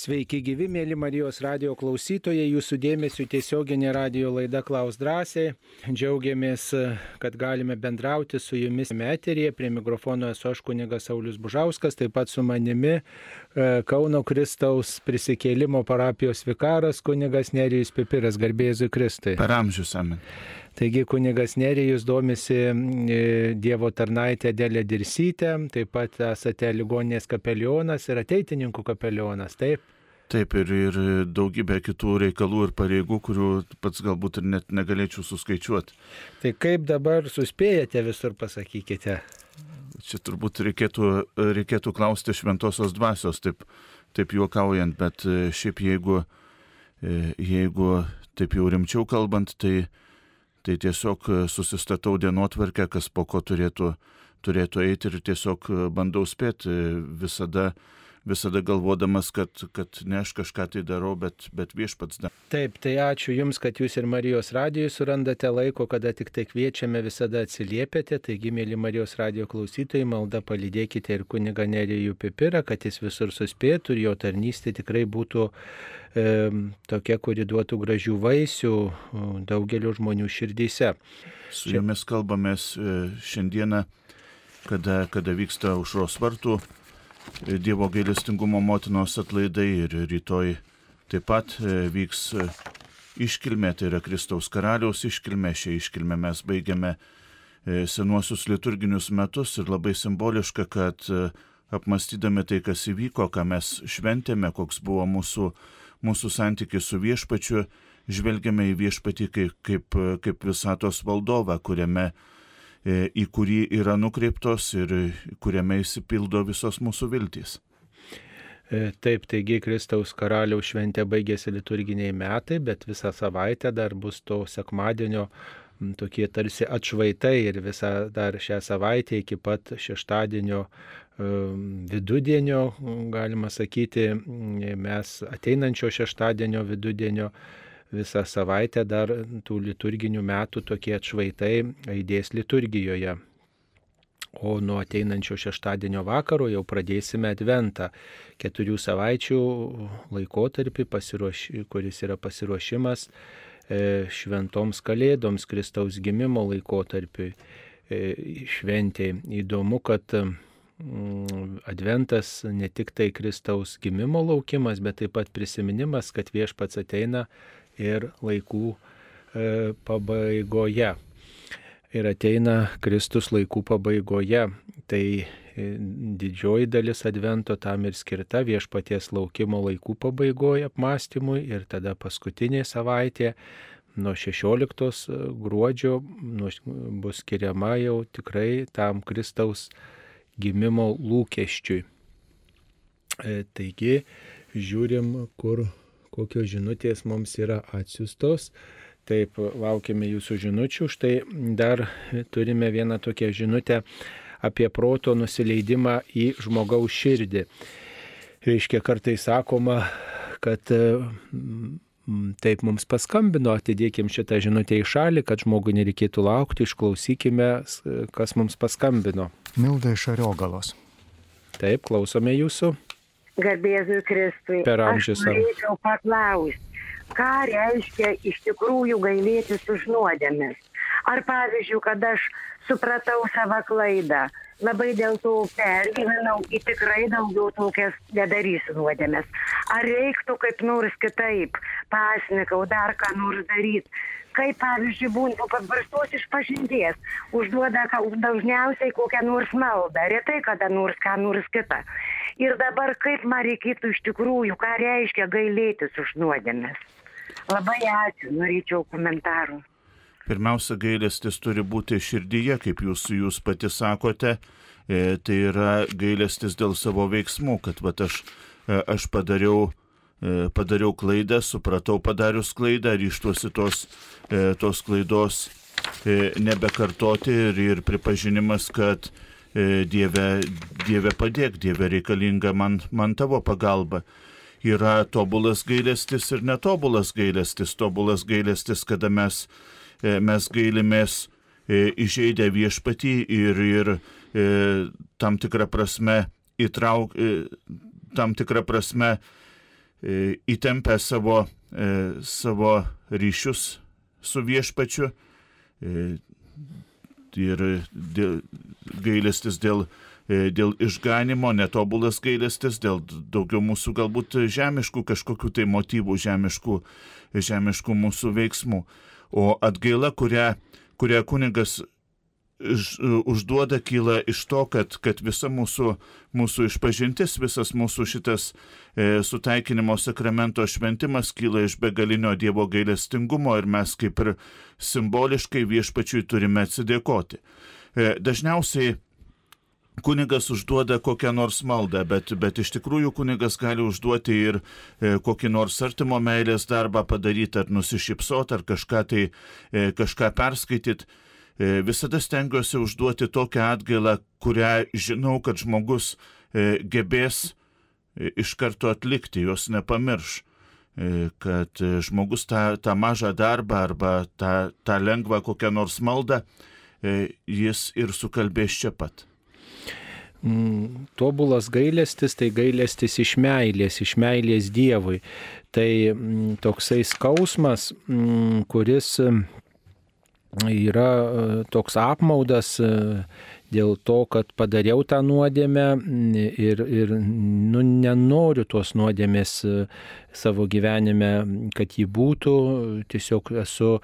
Sveiki gyvi, mėly Marijos radio klausytojai, jūsų dėmesio tiesioginė radio laida Klaus drąsiai. Džiaugiamės, kad galime bendrauti su jumis meterėje. Prie mikrofono esu aš kunigas Saulis Bužauskas, taip pat su manimi e, Kauno Kristaus prisikėlimo parapijos vikaras kunigas Nerijus Pipiras, garbėzui Kristai. Per amžius amen. Taigi kunigas Nerijus domisi e, Dievo tarnaitė Dėlė Dirsytė, taip pat esate ligoninės kapelionas ir ateitininkų kapelionas, taip? Taip ir, ir daugybė kitų reikalų ir pareigų, kurių pats galbūt ir net negalėčiau suskaičiuoti. Tai kaip dabar suspėjate visur, pasakykite? Čia turbūt reikėtų, reikėtų klausti šventosios dvasios, taip, taip juokaujant, bet e, šiaip jeigu, e, jeigu taip jau rimčiau kalbant, tai Tai tiesiog e, susistatau dienotvarkę, kas po ko turėtų, turėtų eiti ir tiesiog e, bandau spėti e, visada visada galvodamas, kad, kad ne aš kažką tai darau, bet, bet viešpats dar. Taip, tai ačiū Jums, kad Jūs ir Marijos radijui surandate laiko, kada tik tai kviečiame, visada atsiliepėte. Taigi, mėly Marijos radijo klausytojai, malda palydėkite ir kuniga Nerijų Pipirą, kad jis visur suspėtų ir jo tarnystė tikrai būtų e, tokia, kuri duotų gražių vaisių daugelio žmonių širdyse. Su jumis kalbamės e, šiandieną, kada, kada vyksta užros vartų Dievo gailestingumo motinos atlaidai ir rytoj taip pat e, vyks e, iškilmė, tai yra Kristaus karaliaus iškilmė. Šią iškilmę mes baigiame e, senuosius liturginius metus ir labai simboliška, kad apmastydami tai, kas įvyko, ką mes šventėme, koks buvo mūsų, mūsų santykis su viešpačiu, žvelgiame į viešpatį kaip, kaip, kaip visatos valdovą, kuriame E, į kurį yra nukreiptos ir kuriame įsipildo visos mūsų viltys. E, taip, taigi Kristaus karaliaus šventė baigėsi liturginiai metai, bet visą savaitę dar bus to sekmadienio tokie tarsi atšvaitai ir visą dar šią savaitę iki pat šeštadienio e, vidudienio, galima sakyti, mes ateinančio šeštadienio vidudienio visą savaitę dar tų liturginių metų tokie atšvaitai aidės liturgijoje. O nuo ateinančio šeštadienio vakaro jau pradėsime adventą, keturių savaičių laikotarpį, kuris yra pasiruošimas e, šventoms kalėdoms, Kristaus gimimo laikotarpiui e, šventė. Įdomu, kad mm, Adventas ne tik tai Kristaus gimimo laukimas, bet taip pat prisiminimas, kad viešpats ateina ir laikų e, pabaigoje. Ir ateina Kristus laikų pabaigoje. Tai e, didžioji dalis advento tam ir skirta viešpaties laukimo laikų pabaigoje apmąstymui ir tada paskutinė savaitė nuo 16 gruodžio bus skiriama jau tikrai tam Kristaus gimimo lūkesčiui. E, taigi žiūrim, kur kokios žinutės mums yra atsiustos. Taip, laukiame jūsų žinučių. Štai dar turime vieną tokią žinutę apie proto nusileidimą į žmogaus širdį. Reiškia, kartai sakoma, kad mm, taip mums paskambino, atidėkim šitą žinutę į šalį, kad žmogui nereikėtų laukti, išklausykime, kas mums paskambino. Milda iš Ariogalos. Taip, klausome jūsų. Garbėzui Kristui. Per amžius. Aš norėčiau paklausti, ką reiškia iš tikrųjų gailėtis už nuodėmės. Ar pavyzdžiui, kad aš supratau savo klaidą, labai dėl to pergyvenau ir tikrai daugiau tokias nedarysiu nuodėmės. Ar reiktų kaip nors kitaip, pasnikau, dar ką nors daryti. Kaip pavyzdžiui, būna paprastos išpažinties, užduoda dažniausiai kokią nors maldą, retai kada nors ką nors kitą. Ir dabar kaip man reikėtų iš tikrųjų, ką reiškia gailėtis už nuodėmės. Labai ačiū, norėčiau komentarų. Pirmiausia, gailestis turi būti širdyje, kaip jūs, jūs pati sakote. E, tai yra gailestis dėl savo veiksmų, kad va, aš, e, aš padariau, padariau klaidą, supratau padarius klaidą, ryštuosi tos, e, tos klaidos e, nebekartoti ir, ir pripažinimas, kad E, Dieve, Dieve padėk, Dieve reikalinga man, man tavo pagalba. Yra tobulas gailestis ir netobulas gailestis. Tobulas gailestis, kada mes, e, mes gailimės e, viešpatį ir, ir tam tikrą prasme įtrauk, tam tikrą prasme e, įtempę savo, e, savo ryšius su viešpačiu ir dėl, gailestis dėl, dėl išganimo, netobulas gailestis, dėl daugiau mūsų galbūt žemiškų kažkokių tai motyvų, žemiškų, žemiškų mūsų veiksmų. O atgaila, kurią, kurią kunigas užduoda kyla iš to, kad, kad visa mūsų, mūsų išpažintis, visas mūsų šitas e, sutaikinimo sakramento šventimas kyla iš begalinio Dievo gailestingumo ir mes kaip ir simboliškai viešpačiui turime atsidėkoti. E, dažniausiai kunigas užduoda kokią nors maldą, bet, bet iš tikrųjų kunigas gali užduoti ir e, kokį nors artimo meilės darbą padaryti, ar nusišypsoti, ar kažką tai e, kažką perskaityti. E, visada stengiuosi užduoti tokią atgailą, kurią žinau, kad žmogus e, gebės e, iš karto atlikti, jos nepamirš kad žmogus tą, tą mažą darbą arba tą, tą lengvą kokią nors maldą jis ir sukalbės čia pat. Mm, tobulas gailestis tai gailestis iš meilės, iš meilės Dievui. Tai mm, toksai skausmas, mm, kuris yra e, toks apmaudas e, dėl to, kad padariau tą nuodėmę ir, ir nu, nenoriu tos nuodėmės e, savo gyvenime, kad ji būtų, tiesiog esu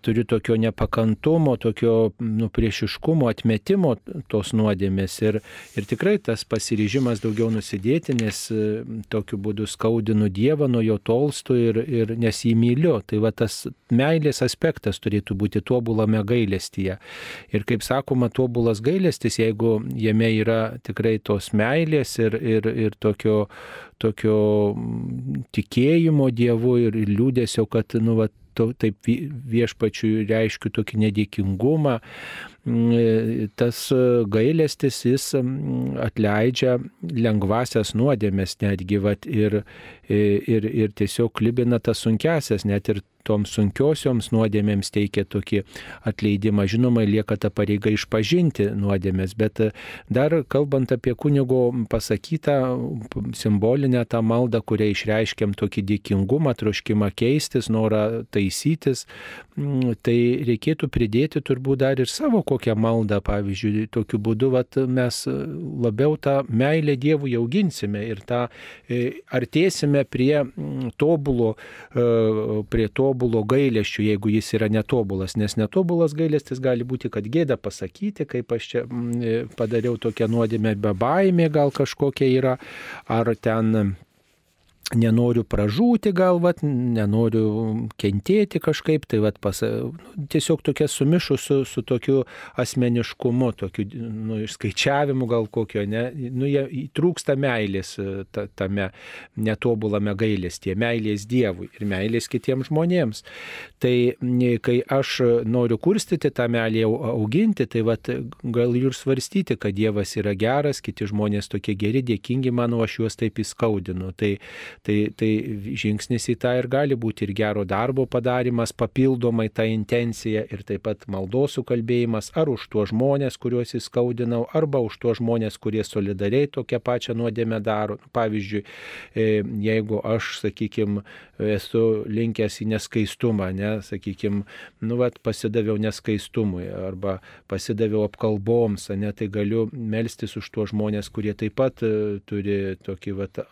turiu tokio nepakantumo, tokio nu, priešiškumo, atmetimo tos nuodėmės ir, ir tikrai tas pasiryžimas daugiau nusidėti, nes e, tokiu būdu skaudinu Dievą, nuo jo tolstu ir, ir nes jį myliu. Tai va tas meilės aspektas turėtų būti tobulame gailestyje. Ir kaip sakoma, tobulas gailestis, jeigu jame yra tikrai tos meilės ir, ir, ir tokio, tokio tikėjimo Dievu ir liūdėsio, kad nu, va, to, taip viešpačiui reiškiu tokį nedėkingumą, mm, tas gailestis jis mm, atleidžia lengvasias nuodėmės netgi vat, ir, ir, ir tiesiog klibina tas sunkesias, net ir toms sunkiosioms nuodėmėms teikia tokį atleidimą. Žinoma, lieka ta pareiga išpažinti nuodėmės, bet dar kalbant apie kunigo pasakytą simbolinę tą maldą, kurią išreiškiam tokį dėkingumą, troškimą keistis, norą taisytis, mm, tai reikėtų pridėti turbūt dar ir savo kokią maldą, pavyzdžiui, tokiu būdu vat, mes labiau tą meilę Dievui auginsime ir tą e, artėsime prie mm, tobulo, e, prie to tobulo gailesčių, jeigu jis yra netobulas, nes netobulas gailestis gali būti, kad gėda pasakyti, kaip aš čia mm, padariau tokią nuodėmę be baimė gal kažkokia yra, ar ten nenoriu pražūti galvat, nenoriu kentėti kažkaip, tai vat, pas, tiesiog tokia sumišu su, su tokiu asmeniškumu, tokiu nu, išskaičiavimu gal kokio, ne, nu, jie trūksta meilės ta, tame netobulame gailestie, meilės Dievui ir meilės kitiems žmonėms. Tai kai aš noriu kurstyti tą meilę auginti, tai vat, gal ir svarstyti, kad Dievas yra geras, kiti žmonės tokie geri, dėkingi mano, aš juos taip įskaudinu. Tai, Tai, tai žingsnis į tą ir gali būti ir gero darbo padarimas, papildomai tą intenciją ir taip pat maldos sukalbėjimas ar už tuos žmonės, kuriuos įskaudinau, arba už tuos žmonės, kurie solidariai tokią pačią nuodėmę daro. Pavyzdžiui, e, jeigu aš, sakykime, esu linkęs į neskaistumą, ne, sakykime, nu, vat, pasidaviau neskaistumui arba pasidaviau apkalboms, ne, tai galiu melstis už tuos žmonės, kurie taip pat e, turi tokį vat,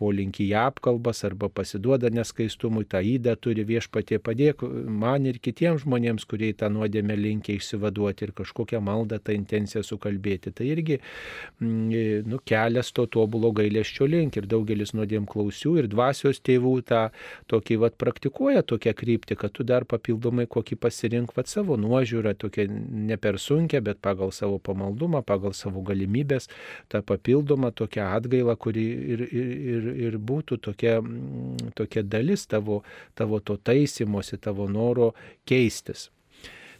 polinkį į apkalbas arba pasiduoda neskaistumui, tą įdą turi viešpatie padėk man ir kitiems žmonėms, kurie tą nuodėmę linkia išsivaduoti ir kažkokią maldą tą intenciją sukalbėti. Tai irgi mm, nu, kelias to tobulo gailėščio link ir daugelis nuodėm klausių ir dvasios tėvų tą tokį vat praktikuoja tokią kryptį, kad tu dar papildomai kokį pasirink vat savo nuožiūrą, tokia ne per sunkia, bet pagal savo pamaldumą, pagal savo galimybės, tą papildomą tokią atgailą, kuri ir, ir, ir, ir būtų tokia, mm, tokia dalis tavo, tavo to taisymosi, tavo noro keistis.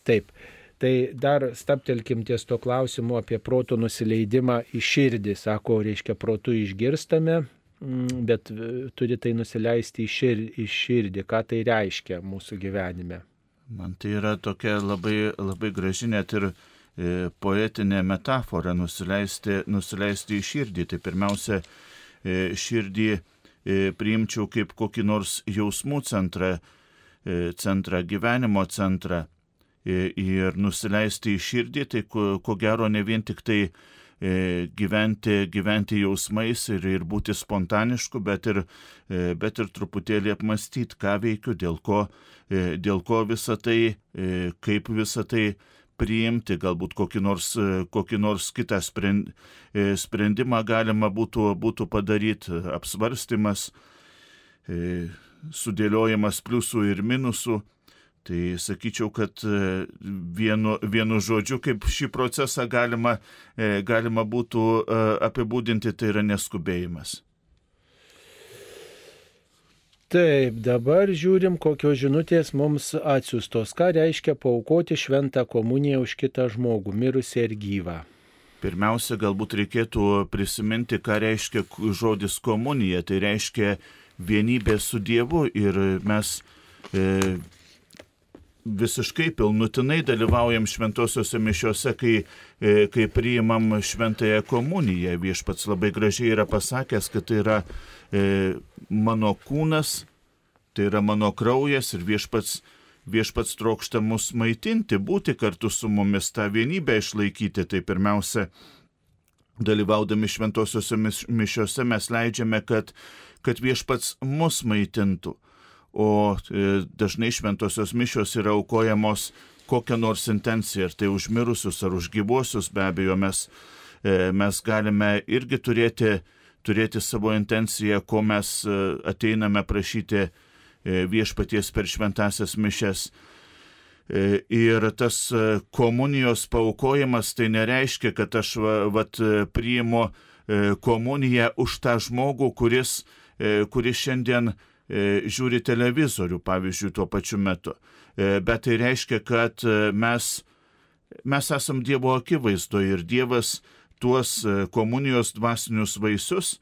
Taip. Tai dar staptelkim ties to klausimu apie proto nusileidimą į širdį. Sako, reiškia, protų išgirstame, mm, bet turi tai nusileisti į širdį, į širdį. Ką tai reiškia mūsų gyvenime? Man tai yra tokia labai, labai graži net ir e, poetinė metafora nusileisti, nusileisti į širdį. Tai pirmiausia, e, širdį e, priimčiau kaip kokį nors jausmų centrą, e, centrą gyvenimo centrą ir nusileisti į širdį, tai ko, ko gero ne vien tik tai gyventi, gyventi jausmais ir, ir būti spontanišku, bet ir, bet ir truputėlį apmastyti, ką veikiu, dėl ko, dėl ko visą tai, kaip visą tai priimti, galbūt kokį nors, kokį nors kitą e, sprendimą galima būtų, būtų padaryti, apsvarstymas, e, sudėliojimas pliusų ir minusų. Tai sakyčiau, kad e, vienu, vienu žodžiu, kaip šį procesą galima, galima būtų apibūdinti, tai yra neskubėjimas. Taip, dabar žiūrim, kokios žinutės mums atsiustos. Ką reiškia paukoti šventą komuniją už kitą žmogų, mirusį ir gyvą? Pirmiausia, galbūt reikėtų prisiminti, ką reiškia žodis komunija. Tai reiškia vienybė su Dievu ir mes e, visiškai pilnutinai dalyvaujam šventosiuose mišiuose, kai, e, kai priimam šventąją komuniją. Viešpats labai gražiai yra pasakęs, kad tai yra e, mano kūnas, tai yra mano kraujas ir viešpats, viešpats trokšta mus maitinti, būti kartu su mumis, tą vienybę išlaikyti. Tai pirmiausia, dalyvaudami šventosiuose mišiuose mes leidžiame, kad, kad viešpats mus maitintų o e, dažnai šventosios mišios yra aukojamos kokią nors intenciją, ar tai užmirusius, ar užgyvuosius, be abejo, mes, e, mes galime irgi turėti, turėti savo intenciją, ko mes e, ateiname prašyti viešpaties per šventasias mišes. Ir tas komunijos paukojimas tai nereiškia, kad aš vat, priimu komuniją už tą žmogų, kuris, kuris šiandien žiūri televizorių, pavyzdžiui, tuo pačiu metu. E, bet tai reiškia, kad e, mes, mes esam Dievo akivaizdoje ir Dievas tuos komunijos dvasinius vaisius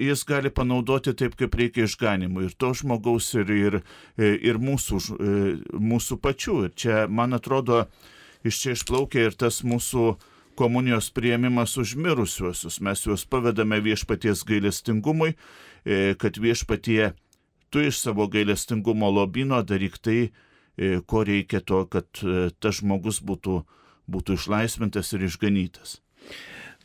jis gali panaudoti taip, kaip reikia išganimui. Ir to žmogaus, ir, ir, ir mūsų, mūsų pačių. Ir čia, man atrodo, iš čia išplaukia ir tas mūsų komunijos prieimimas užmirusiuosius. Mes juos pavedame viešpaties gailestingumui, kad viešpatie tu iš savo gailestingumo lobino daryk tai, e, ko reikia to, kad e, tas žmogus būtų, būtų išlaisvintas ir išganytas.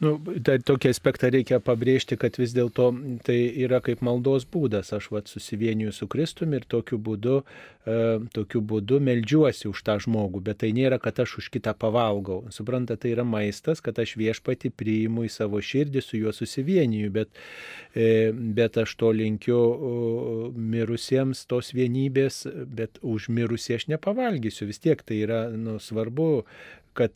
Nu, dar tokį aspektą reikia pabrėžti, kad vis dėlto tai yra kaip maldos būdas. Aš vat susivieniju su Kristumi ir tokiu būdu, e, tokiu būdu melžiuosi už tą žmogų, bet tai nėra, kad aš už kitą pavalgau. Supranta, tai yra maistas, kad aš viešpati priimu į savo širdį, su juo susivieniju, bet, e, bet aš to linkiu mirusiems tos vienybės, bet už mirusį aš nepavalgysiu. Vis tiek tai yra nu, svarbu kad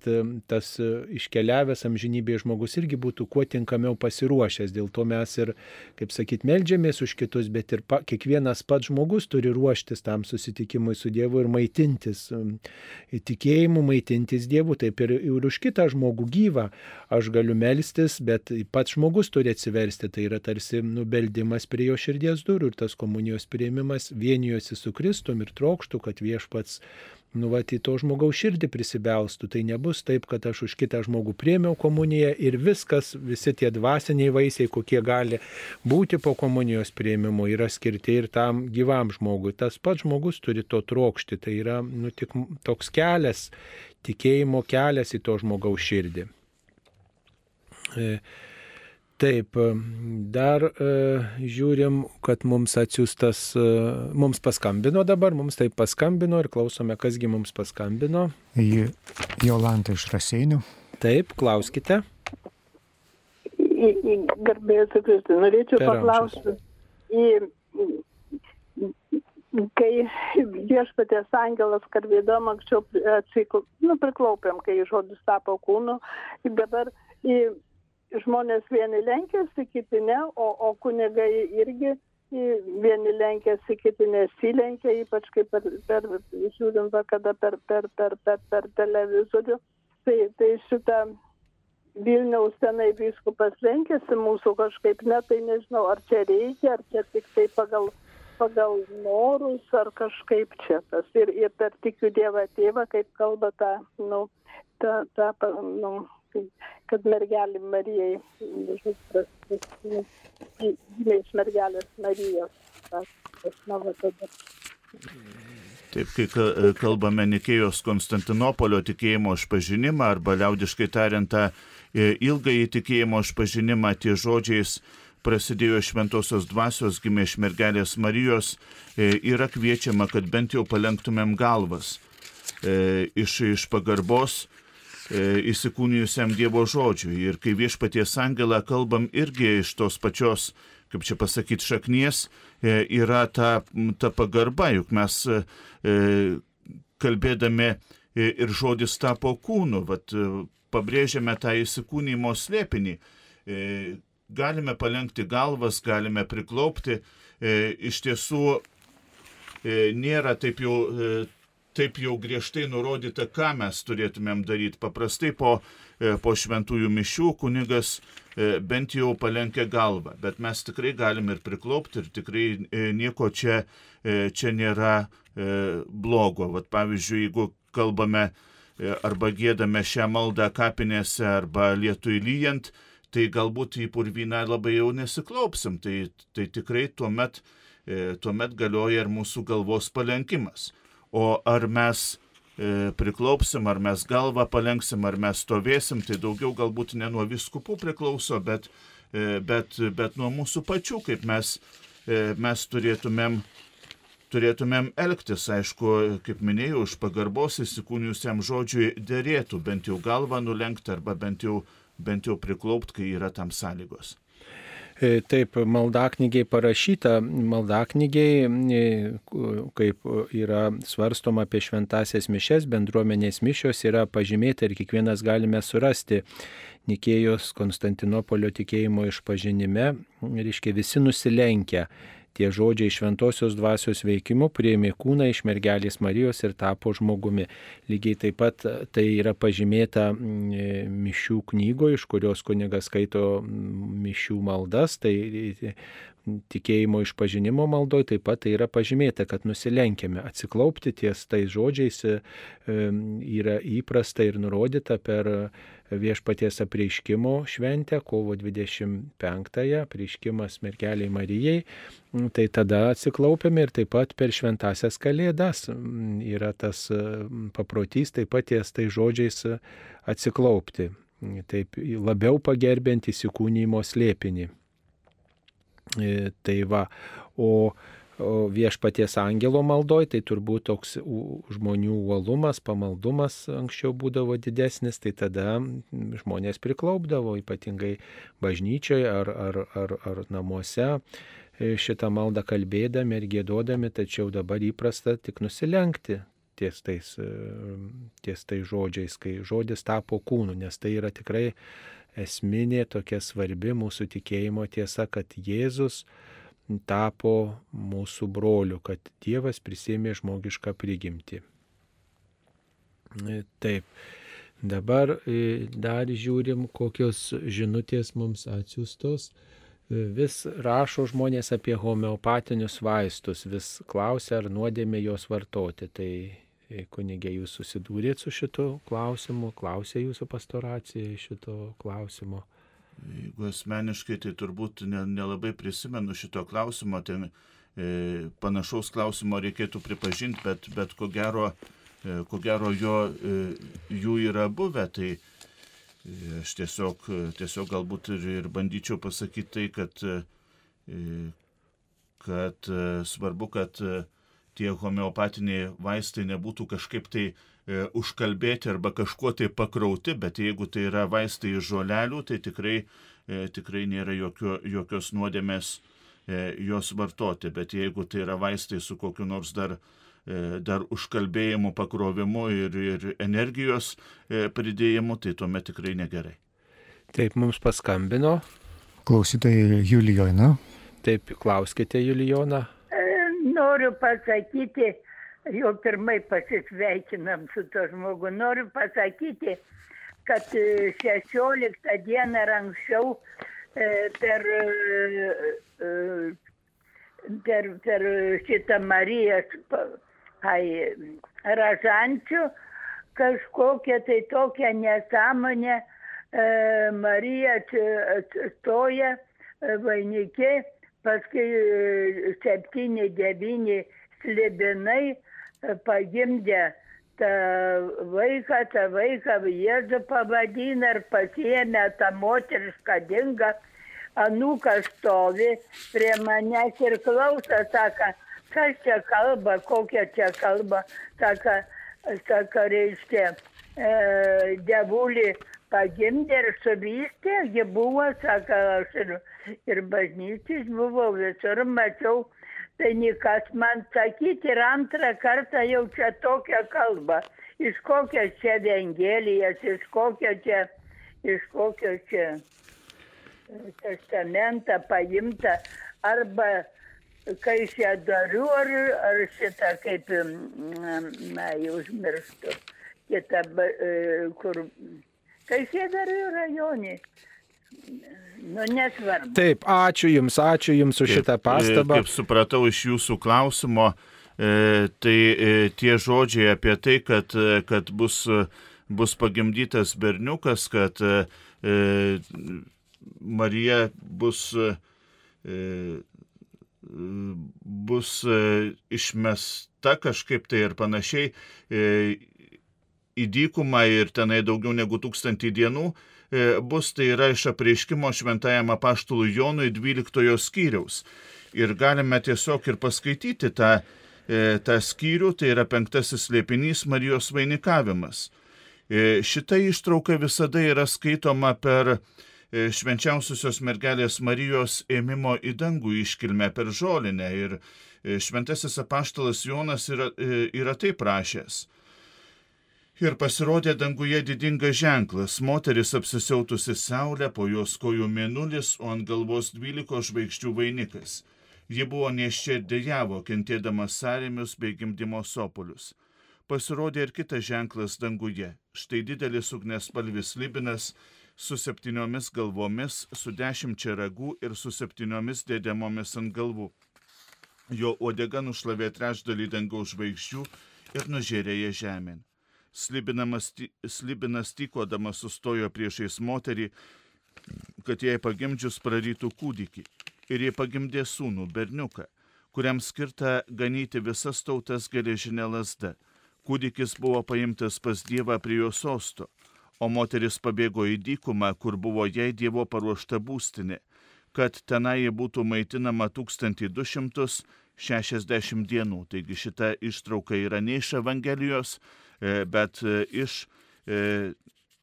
tas e, iškeliavęs amžinybėje žmogus irgi būtų kuo tinkamiau pasiruošęs. Dėl to mes ir, kaip sakyt, melžiamės už kitus, bet ir pa, kiekvienas pats žmogus turi ruoštis tam susitikimui su Dievu ir maitintis tikėjimu, maitintis Dievu, taip ir, ir už kitą žmogų gyvą. Aš galiu melstis, bet pats žmogus turi atsiversti. Tai yra tarsi nubeldimas prie jo širdies durų ir tas komunijos prieimimas vienijosi su Kristum ir trokštų, kad viešpats nu, va, į to žmogaus širdį prisibelstų. Tai nebus taip, kad aš už kitą žmogų priemiau komuniją ir viskas, visi tie dvasiniai vaisiai, kokie gali būti po komunijos prieimimo, yra skirti ir tam gyvam žmogui. Tas pats žmogus turi to trokšti. Tai yra nu, tik toks kelias, tikėjimo kelias į to žmogaus širdį. E, Taip, dar e, žiūrim, kad mums atsiųstas, e, mums paskambino dabar, mums taip paskambino ir klausome, kasgi mums paskambino. Jolanta iš Raseinių. Taip, klauskite. Garbėjus Kristus, norėčiau paklausti. Kai viešpatės angelas kalbėdom anksčiau atsikl... nu, priklaupėm, kai žodis tapo kūnu, dabar į žmonės vieni lenkėsi, kiti ne, o, o kunigai irgi vieni lenkėsi, kiti nesilenkė, ypač kaip per, per žiūrim, kada per, per, per, per, per televizorių. Tai, tai šitą Vilniaus senai viskupas lenkėsi mūsų kažkaip, ne, tai nežinau, ar čia reikia, ar čia tik tai pagal, pagal norus, ar kažkaip čia tas. Ir, ir per tikiu Dievą tėvą, kaip kalba ta, nu, ta, ta, nu, kad mergelė Marijai, gimė iš mergelės Marijos. Taip, kai kalbame Nikėjos Konstantinopolio tikėjimo išpažinimą arba liaudiškai tariant tą ilgąjį tikėjimo išpažinimą, tie žodžiais prasidėjo šventosios dvasios, gimė iš mergelės Marijos, yra kviečiama, kad bent jau palenktumėm galvas iš, iš pagarbos įsikūnijusiam Dievo žodžiui. Ir kai viešpaties angelą kalbam irgi iš tos pačios kaip čia pasakyti, šaknies e, yra ta, ta pagarba, juk mes e, e, kalbėdami ir žodis tapo kūnu, vat, pabrėžiame tą įsikūnymo slėpinį. Galime palengti galvas, galime priklaupti. Iš tiesų nėra taip jau taip jau griežtai nurodyta, ką mes turėtumėm daryti. Paprastai po, e, po šventųjų mišių kunigas e, bent jau palenkia galvą, bet mes tikrai galim ir priklaupti ir tikrai e, nieko čia, čia nėra blogo. Vat, pavyzdžiui, jeigu kalbame arba gėdame šią maldą kapinėse arba lietui lyjant, tai galbūt į purvyną labai jau nesiklaupsim. Tai, tai tikrai tuomet, tuomet galioja ir mūsų galvos palenkimas o ar mes e, priklaupsim, ar mes galvą palenksim, ar mes stovėsim, tai daugiau galbūt ne nuo viskupų priklauso, bet, e, bet, bet nuo mūsų pačių, kaip mes, e, mes turėtumėm, turėtumėm elgtis. Aišku, kaip minėjau, iš pagarbos įsikūnijusiam žodžiui dėrėtų bent jau galvą nulenkti arba bent jau, bent jau priklaupti, kai yra tam sąlygos. E, taip, maldaknygiai parašyta, maldaknygiai, e, kaip yra svarstoma apie šventasias mišes, bendruomenės mišios yra pažymėta ir kiekvienas galime surasti Nikėjos Konstantinopolio tikėjimo išpažinime, reiškia visi nusilenkia Tie žodžiai šventosios dvasios veikimu prieimė kūną iš mergelės Marijos ir tapo žmogumi. Lygiai taip pat tai yra pažymėta mm, mišių knygoje, iš kurios kunigas skaito mm, mišių maldas. Tai tikėjimo išpažinimo maldoj taip pat tai yra pažymėta, kad nusilenkiame. Atsiklaupti ties tais žodžiais e, yra įprasta ir nurodyta per viešpaties apreiškimo šventę, kovo 25-ąją, apreiškimas mergeliai Marijai, tai tada atsiklaupiame ir taip pat per šventasias kalėdas yra tas paprotys taip pat ties tai žodžiais atsiklaupti, taip labiau pagerbent įsikūnymo slėpinį. E, tai va, o viešpaties angelo maldoj, tai turbūt toks žmonių uolumas, pamaldumas anksčiau būdavo didesnis, tai tada žmonės priklaupdavo, ypatingai bažnyčioje ar, ar, ar, ar namuose e, šitą maldą kalbėdami ir gėdodami, tačiau dabar įprasta tik nusilenkti ties tais, e, ties tais žodžiais, kai žodis tapo kūnu, nes tai yra tikrai esminė tokia svarbi mūsų tikėjimo tiesa, kad Jėzus tapo mūsų broliu, kad Dievas prisėmė žmogišką prigimtį. E, taip, dabar e, dar žiūrim, kokios žinutės mums atsiustos. E, vis rašo žmonės apie homeopatinius vaistus, vis klausia, ar nuodėmė juos vartoti. Tai kunigė, jūs susidūrėt su šito klausimu, klausė jūsų pastoracija šito klausimo. Jeigu asmeniškai, tai turbūt nelabai ne prisimenu šito klausimo, ten e, panašaus klausimo reikėtų pripažinti, bet, bet ko gero, e, ko gero jo, e, jų yra buvę, tai e, aš tiesiog, tiesiog galbūt ir, ir bandyčiau pasakyti tai, kad, e, kad e, svarbu, kad tie homeopatiniai vaistai nebūtų kažkaip tai e, užkalbėti arba kažkuo tai pakrauti, bet jeigu tai yra vaistai iš žolelių, tai tikrai, e, tikrai nėra jokio, jokios nuodėmės e, juos vartoti, bet jeigu tai yra vaistai su kokiu nors dar, e, dar užkalbėjimu, pakrovimu ir, ir energijos e, pridėjimu, tai tuomet tikrai negerai. Taip mums paskambino. Klausytojai Julijona. Taip, klauskite Julijona noriu pasakyti, jau pirmai pasisveikinam su to žmogu, noriu pasakyti, kad 16 e, dieną ar anksčiau e, per, e, per, per šitą Marijos ai, ražančių kažkokią tai tokią nesąmonę Marija stoja vainikė, paskui septyni, devyni slibinai pagimdė tą vaiką, tą vaiką Jėzų pavadina ir pasiemė tą moterišką dingą. Anūkas stovi prie manęs ir klauso, sako, kas čia kalba, kokia čia kalba, sako, sako reiškia, e, devulį pagimdė ir suvystė, ji buvo, sako, aš ir, ir bažnyčiais buvau, visur mačiau, tai nikas man sakyti ir antrą kartą jau čia tokią kalbą, iš kokios čia evangelijas, iš kokio čia, iš kokio čia testamentą paimta, arba kai čia dariu, ar, ar šitą kaip, na, jau užmirštu, kitą, kur, kai čia dariu rajonį. Nu, nesvarbu. Taip, ačiū Jums, ačiū Jums už šitą pastabą. Kaip supratau iš Jūsų klausimo, e, tai e, tie žodžiai apie tai, kad, e, kad bus, bus pagimdytas berniukas, kad Marija bus, bus išmesta kažkaip tai ir panašiai į dykumą ir tenai daugiau negu tūkstantį dienų, E, bus, tai yra iš apreiškimo šventajam apaštului Jonui 12 skyriaus. Ir galime tiesiog ir paskaityti tą, e, tą skyrių, tai yra penktasis liepinys Marijos vainikavimas. E, šita ištrauka visada yra skaitoma per švenčiausiosios mergelės Marijos ėmimo į dangų iškilmę per žolinę. Ir šventasis apaštalas Jonas yra, yra taip rašęs. Ir pasirodė danguje didingas ženklas - moteris apsisiautusi saulę, po jos kojų mėnulis, o ant galvos dvyliko žvaigždžių vainikas. Ji buvo neščia ir dėjavo, kentėdama sąrėmius bei gimdymo sopolius. Pasirodė ir kitas ženklas danguje - štai didelis ugnes palvis libinas su septyniomis galvomis, su dešimčia ragų ir su septyniomis dėdemomis ant galvų. Jo uodega nušlavė trečdalį dangaus žvaigždžių ir nužėrė ją žemėn slibinas tykodamas sustojo priešais moterį, kad jai pagimdžius prarytų kūdikį. Ir jie pagimdė sūnų, berniuką, kuriam skirta ganyti visas tautas geležinė lasda. Kūdikis buvo paimtas pas Dievą prie jo sosto, o moteris pabėgo į dykumą, kur buvo jai Dievo paruošta būstinė, kad tenai jie būtų maitinama 1260 dienų. Taigi šita ištrauka yra ne iš Evangelijos, bet e, iš e,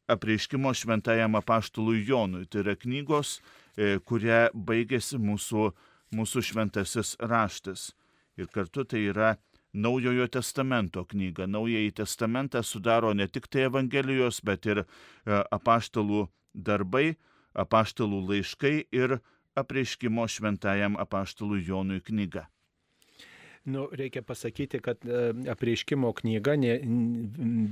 apreiškimo šventajam apaštului Jonui. Tai yra knygos, kuria baigėsi mūsų, mūsų šventasis raštas. Ir kartu tai yra Naujojo testamento knyga. Naująjį testamentą sudaro ne tik tai Evangelijos, bet ir apaštalų darbai, apaštalų laiškai ir apreiškimo šventajam apaštalui Jonui knyga. Nu, reikia pasakyti, kad e, apreiškimo knyga ne,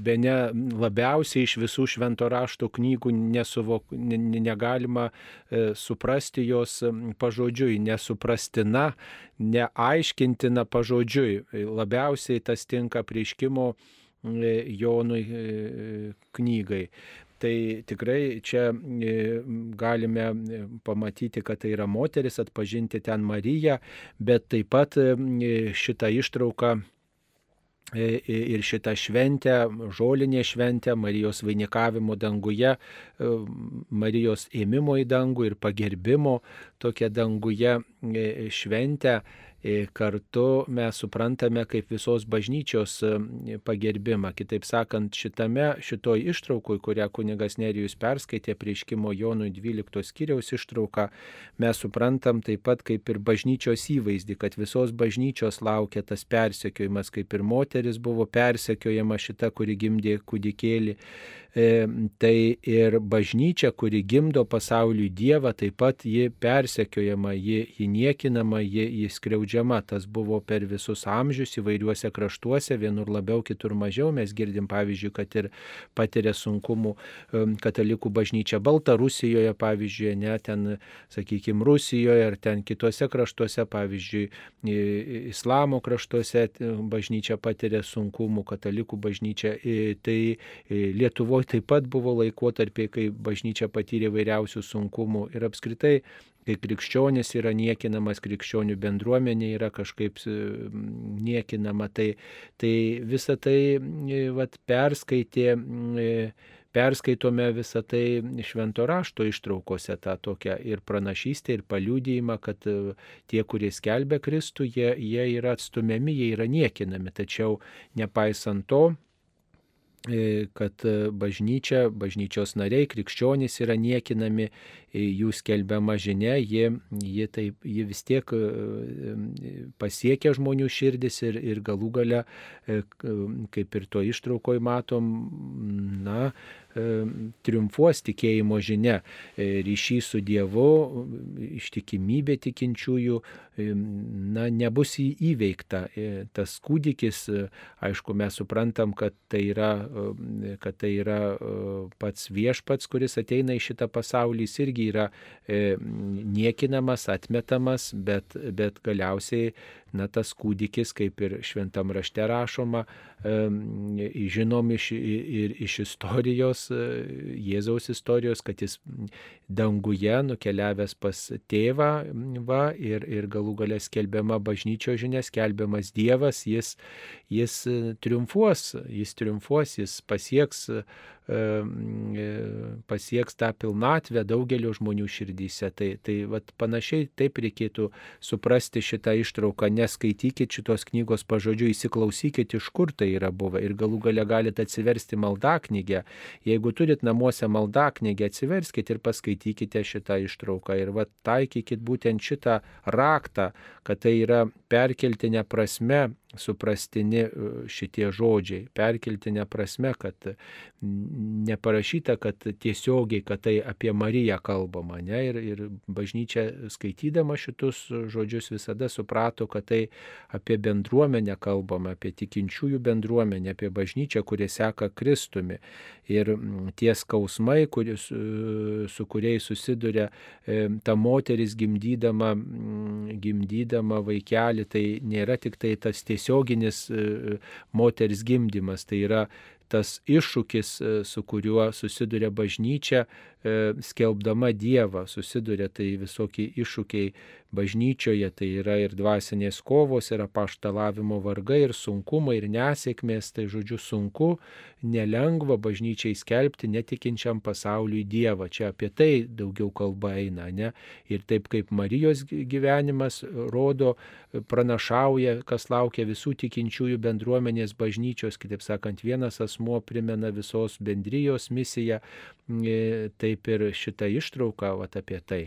be ne labiausiai iš visų švento rašto knygų nesuvok, ne, negalima e, suprasti jos pažodžiui, nesuprastina, neaiškintina pažodžiui. Labiausiai tas tinka apreiškimo e, Jonui knygai. Tai tikrai čia e, galime e, pamatyti, kad tai yra moteris, atpažinti ten Mariją, bet taip pat e, šitą ištrauką ir šitą šventę, žolinė šventę, Marijos vainikavimo danguje, Marijos ėmimo į dangų ir pagerbimo tokia danguje šventę kartu mes suprantame kaip visos bažnyčios e, pagerbimą. Kitaip sakant, šitame, šitoj ištraukui, kurią kunigas Nerijus perskaitė prieškimo Jonui 12 skyriaus ištrauką, mes suprantam taip pat kaip ir bažnyčios įvaizdį, kad visos bažnyčios laukia tas persekiojimas, kaip ir moteris buvo persekiojama šita, kuri gimdė kūdikėlį E, tai ir bažnyčia, kuri gimdo pasauliui Dievą, taip pat ji persekiojama, ji, ji niekinama, ji, ji skriaudžiama baudžiama. Tas buvo per visus amžius įvairiuose kraštuose, vienur labiau, kitur mažiau. Mes girdim pavyzdžiui, kad ir patiria sunkumų katalikų bažnyčia Baltarusijoje, pavyzdžiui, ne ten, sakykime, Rusijoje ar ten kitose kraštuose, pavyzdžiui, islamo kraštuose bažnyčia patiria sunkumų, katalikų bažnyčia. Tai Lietuvoje taip pat buvo laikotarpiai, kai bažnyčia patyrė vairiausių sunkumų ir apskritai kai krikščionis yra niekinamas, krikščionių bendruomenė yra kažkaip niekinama, tai, tai visą tai vat, perskaitė perskaitome visą tai švento rašto ištraukose, tą tokią ir pranašystę, ir paliūdėjimą, kad tie, kurie skelbia Kristų, jie, jie yra atstumiami, jie yra niekinami. Tačiau nepaisant to, E, kad e, bažnyčia, bažnyčios nariai, krikščionys yra niekinami, e, jų skelbiama žinia, jie, jie, taip, jie vis tiek pasiekia žmonių širdis ir, ir galų gale, kaip ir to ištraukoje matom, na, triumfuos tikėjimo žinia, ryšys su Dievu, ištikimybė tikinčiųjų, na, nebus įveikta. Tas kūdikis, aišku, mes suprantam, kad tai yra kad tai yra pats viešpats, kuris ateina į šitą pasaulį, jis irgi yra e, niekinamas, atmetamas, bet, bet galiausiai na, tas kūdikis, kaip ir šventam rašte rašoma, žinom iš, ir iš istorijos, e, Jėzaus istorijos, kad jis danguje nukeliavęs pas tėvą va, ir, ir galų galę skelbiama bažnyčio žinia, skelbiamas Dievas, jis, jis triumfuos, jis triumfuos, jis pasieks pasieks tą pilnatvę daugelio žmonių širdyse. Tai, tai vat, panašiai taip reikėtų suprasti šitą ištrauką, neskaitykit šitos knygos pažodžių, įsiklausykit, iš kur tai yra buvę ir galų gale galite atsiversti maldaknygę. Jeigu turit namuose maldaknygę, atsiverskite ir paskaitykite šitą ištrauką ir vat, taikykit būtent šitą raktą, kad tai yra perkeltinė prasme suprastini e, šitie žodžiai, perkeltinė prasme, kad neparašyta, kad tiesiogiai, kad tai apie Mariją kalbama. Ne? Ir, ir bažnyčia skaitydama šitus žodžius visada suprato, kad tai apie bendruomenę kalbama, apie tikinčiųjų bendruomenę, apie bažnyčią, kurie seka Kristumi. Ir tie skausmai, kuris, e, su kuriais susiduria e, ta moteris gimdydama, gimdydama vaikelį, tai nėra tik tai tas tiesioginis e, moters gimdymas, tai yra tas iššūkis, su kuriuo susiduria bažnyčia, skelbdama Dievą, susiduria tai visokie iššūkiai bažnyčioje, tai yra ir dvasinės kovos, ir apaštalavimo vargai, ir sunkumai, ir nesėkmės, tai žodžiu sunku, nelengva bažnyčiai skelbti netikinčiam pasauliui Dievą. Čia apie tai daugiau kalba eina, ne? Ir taip kaip Marijos gyvenimas rodo, pranašauja, kas laukia visų tikinčiųjų bendruomenės bažnyčios, kitaip sakant, vienas asmuo primena visos bendrijos misiją, e, taip ir šitą ištrauką vat, apie tai.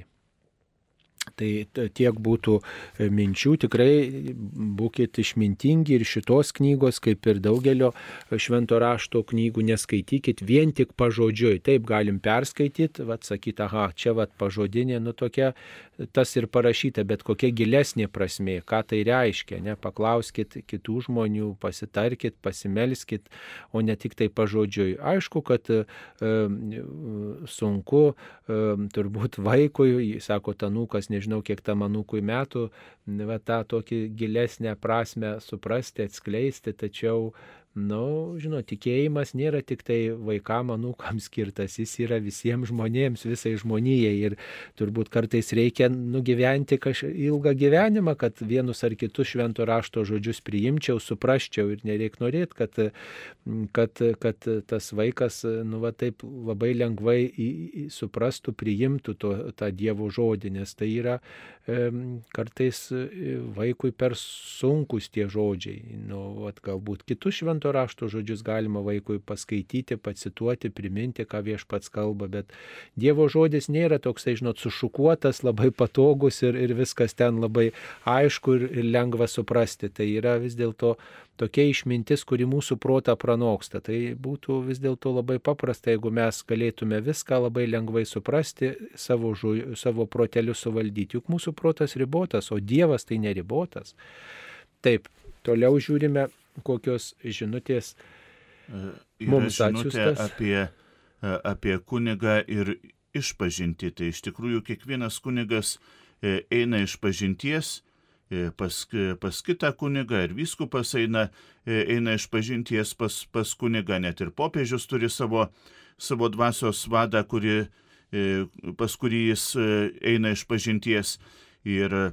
Tai tiek būtų e, minčių, tikrai būkite išmintingi ir šitos knygos, kaip ir daugelio švento rašto knygų, neskaitykit vien tik pažodžiui. Taip galim perskaityti, vad sakyti, aha, čia vad pažodinė, nu tokia, tas ir parašyta, bet kokia gilesnė prasme, ką tai reiškia, ne, paklauskit kitų žmonių, pasitarkit, pasimelskit, o ne tik tai pažodžiui. Aišku, kad e, sunku e, turbūt vaikui, sako Tanukas, nežinau kiek tam anūkui metų, va, tą tokį gilesnę prasme suprasti, atskleisti, tačiau Nu, žinot, tikėjimas nėra tik tai vaikam, anūkam skirtas, jis yra visiems žmonėms, visai žmonijai. Ir turbūt kartais reikia nugyventi kažkokį ilgą gyvenimą, kad vienus ar kitus švento rašto žodžius priimčiau, suprasčiau. Ir nereik norėti, kad, kad, kad tas vaikas, nu, va taip labai lengvai į, į, suprastų, priimtų to, tą Dievo žodį, nes tai yra kartais vaikui per sunkus tie žodžiai. Nu, vat, galbūt kitus švento rašto žodžius galima vaikui paskaityti, pacituoti, priminti, ką viešpats kalba, bet Dievo žodis nėra toksai, žinot, sušukuotas, labai patogus ir, ir viskas ten labai aišku ir, ir lengva suprasti. Tai yra vis dėlto tokia išmintis, kuri mūsų protą pranoksta. Tai būtų vis dėlto labai paprasta, jeigu mes galėtume viską labai lengvai suprasti, savo, žu, savo proteliu suvaldyti. Juk mūsų protas ribotas, o Dievas tai neribotas. Taip, toliau žiūrime, kokios žinutės Yra mums atsiųstas. apie, e, apie kunigą ir išpažinti. Tai iš tikrųjų kiekvienas kunigas e, eina iš pažinties e, pas, pas kitą kunigą ir vyskupas eina, e, eina iš pažinties pas, pas kunigą, net ir popiežius turi savo, savo dvasios vadą, kuri, e, pas kurį jis e, eina iš pažinties. Ir e,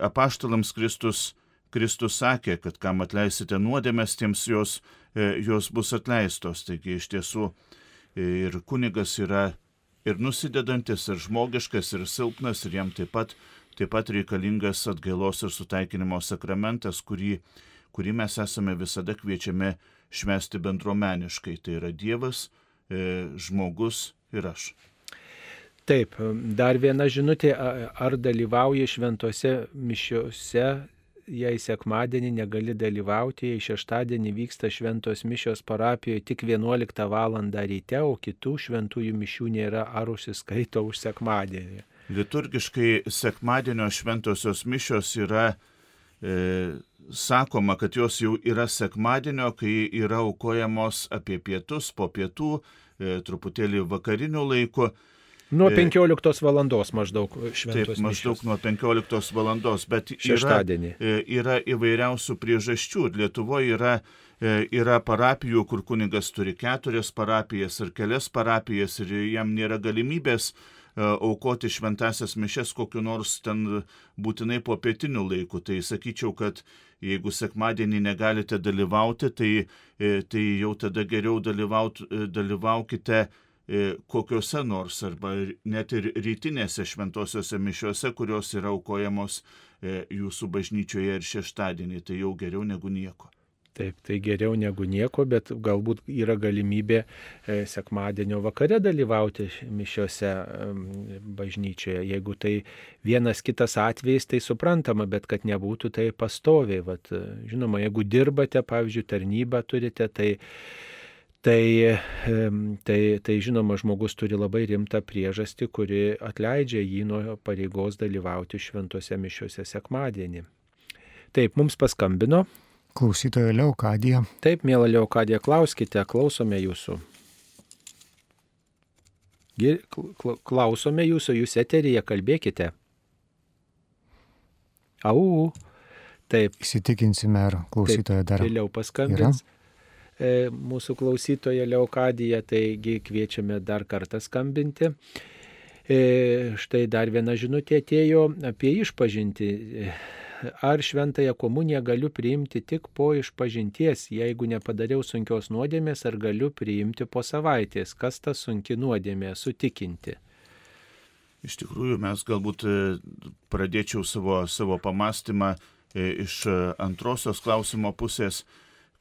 apaštalams Kristus, Kristus sakė, kad kam atleisite nuodėmės, tiems jos, e, jos bus atleistos. Taigi iš tiesų e, ir kunigas yra ir nusidedantis, ir žmogiškas, ir silpnas, ir jam taip pat, taip pat reikalingas atgailos ir sutaikinimo sakramentas, kurį, kurį mes esame visada kviečiami švesti bendruomeniškai. Tai yra Dievas, e, žmogus ir aš. Taip, dar viena žinutė, ar dalyvauji šventose mišiuose, jei sekmadienį negali dalyvauti, jei šeštadienį vyksta šventos mišios parapijoje tik 11 val. ryte, o kitų šventųjų mišių nėra, ar užsiskaito už sekmadienį. Liturgiškai sekmadienio šventosios mišios yra, e, sakoma, kad jos jau yra sekmadienio, kai yra aukojamos apie pietus, po pietų, e, truputėlį vakariniu laiku. Nuo E, 15 val. maždaug Taip, šventos maždaug mišios. nuo 15 valandos, bet yra, Šeštadienį. e, yra įvairiausių priežasčių. Lietuvoje yra, e, yra parapijų, kur kunigas turi keturias parapijas ar kelias parapijas ir jam nėra galimybės e, aukoti šventasias mišes kokiu nors ten būtinai po pietiniu laiku. Tai sakyčiau, kad jeigu sekmadienį negalite dalyvauti, tai, e, tai jau tada geriau dalyvaut, e, dalyvaukite e, kokiuose nors arba net ir rytinėse šventosiuose mišiuose, kurios yra aukojamos e, jūsų bažnyčioje ir šeštadienį, tai jau geriau negu nieko. Taip, tai geriau negu nieko, bet galbūt yra galimybė e, sekmadienio vakare dalyvauti mišiose em, bažnyčioje. Jeigu tai vienas kitas atvejis, tai suprantama, bet kad nebūtų tai pastoviai. Vat, e, žinoma, jeigu dirbate, pavyzdžiui, tarnybą turite, tai Tai, tai, tai žinoma, žmogus turi labai rimtą priežastį, kuri atleidžia jį nuo pareigos dalyvauti šventose mišiuose sekmadienį. Taip, mums paskambino. Klausytoja Leokadija. Taip, mėla Leokadija, klauskite, klausome jūsų. Klausome jūsų, jūs eteryje kalbėkite. Au, taip, Įsitikinsime, ar klausytoja dar. vėliau paskambins. E, Mūsų klausytoja Leokadija, taigi kviečiame dar kartą skambinti. E, Štai dar viena žinutė atėjo apie išpažinti. Ar šventąją komuniją galiu priimti tik po išpažinties, jeigu nepadariau sunkios nuodėmės, ar galiu priimti po savaitės? Kas ta sunki nuodėmė? Sutikinti. Iš tikrųjų, mes galbūt e, pradėčiau savo, savo pamastymą e, iš e, antrosios klausimo pusės,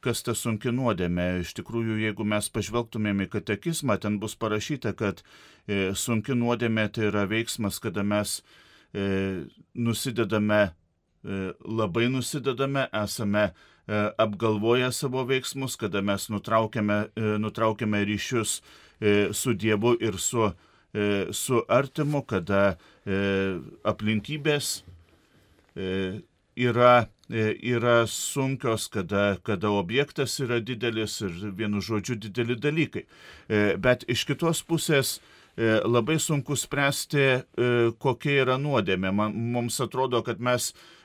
kas ta sunki nuodėmė. Iš tikrųjų, jeigu mes pažvelgtumėm į katekizmą, ten bus parašyta, kad sunki nuodėmė tai yra veiksmas, kada mes nusidedame, labai nusidedame, esame e, apgalvoję savo veiksmus, kada mes nutraukiame, e, nutraukiame ryšius e, su Dievu ir su e, su artimu, kada e, aplinkybės e, yra, e, yra sunkios, kada, kada objektas yra didelis ir vienu žodžiu dideli dalykai. E, bet iš kitos pusės e, labai sunku spręsti, e, kokia yra nuodėmė. Man, mums atrodo, kad mes, e,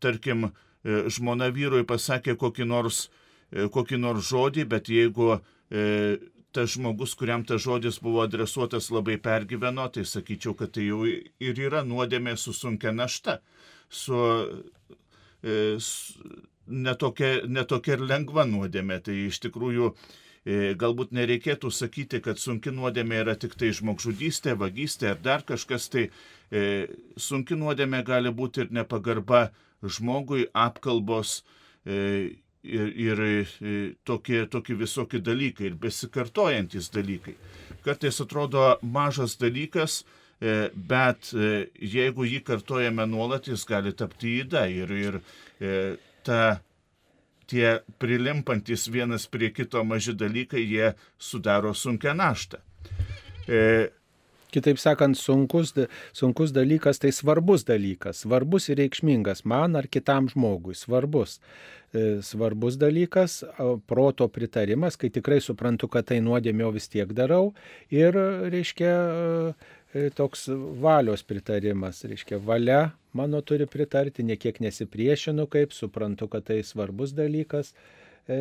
tarkim, e, žmona vyrui pasakė kokį nors, e, kokį nors žodį, bet jeigu e, tas žmogus, kuriam tas žodis buvo adresuotas, labai pergyveno, tai sakyčiau, kad tai jau ir yra nuodėmė su sunkia našta, su e, s- netokia, netokia ir lengva nuodėmė. Tai iš tikrųjų e, galbūt nereikėtų sakyti, kad sunki nuodėmė yra tik tai žmogžudystė, vagystė ar dar kažkas. Tai e, sunki nuodėmė gali būti ir nepagarba žmogui, apkalbos. E, ir, ir e, tokie, tokie visokie dalykai ir besikartojantis dalykai. Kartais atrodo mažas dalykas, e, bet e, jeigu jį kartojame nuolat, jis gali tapti įda ir, ir e, ta tie prilimpantis vienas prie kito maži dalykai, jie sudaro sunkę naštą. E, Kitaip sakant, sunkus, sunkus dalykas tai svarbus dalykas, svarbus ir reikšmingas man ar kitam žmogui, svarbus. E, svarbus dalykas, proto pritarimas, kai tikrai suprantu, kad tai nuodėmė, o vis tiek darau. Ir, reiškia, e, toks valios pritarimas, reiškia, valia mano turi pritarti, niekiek nesipriešinu, kaip suprantu, kad tai svarbus dalykas E,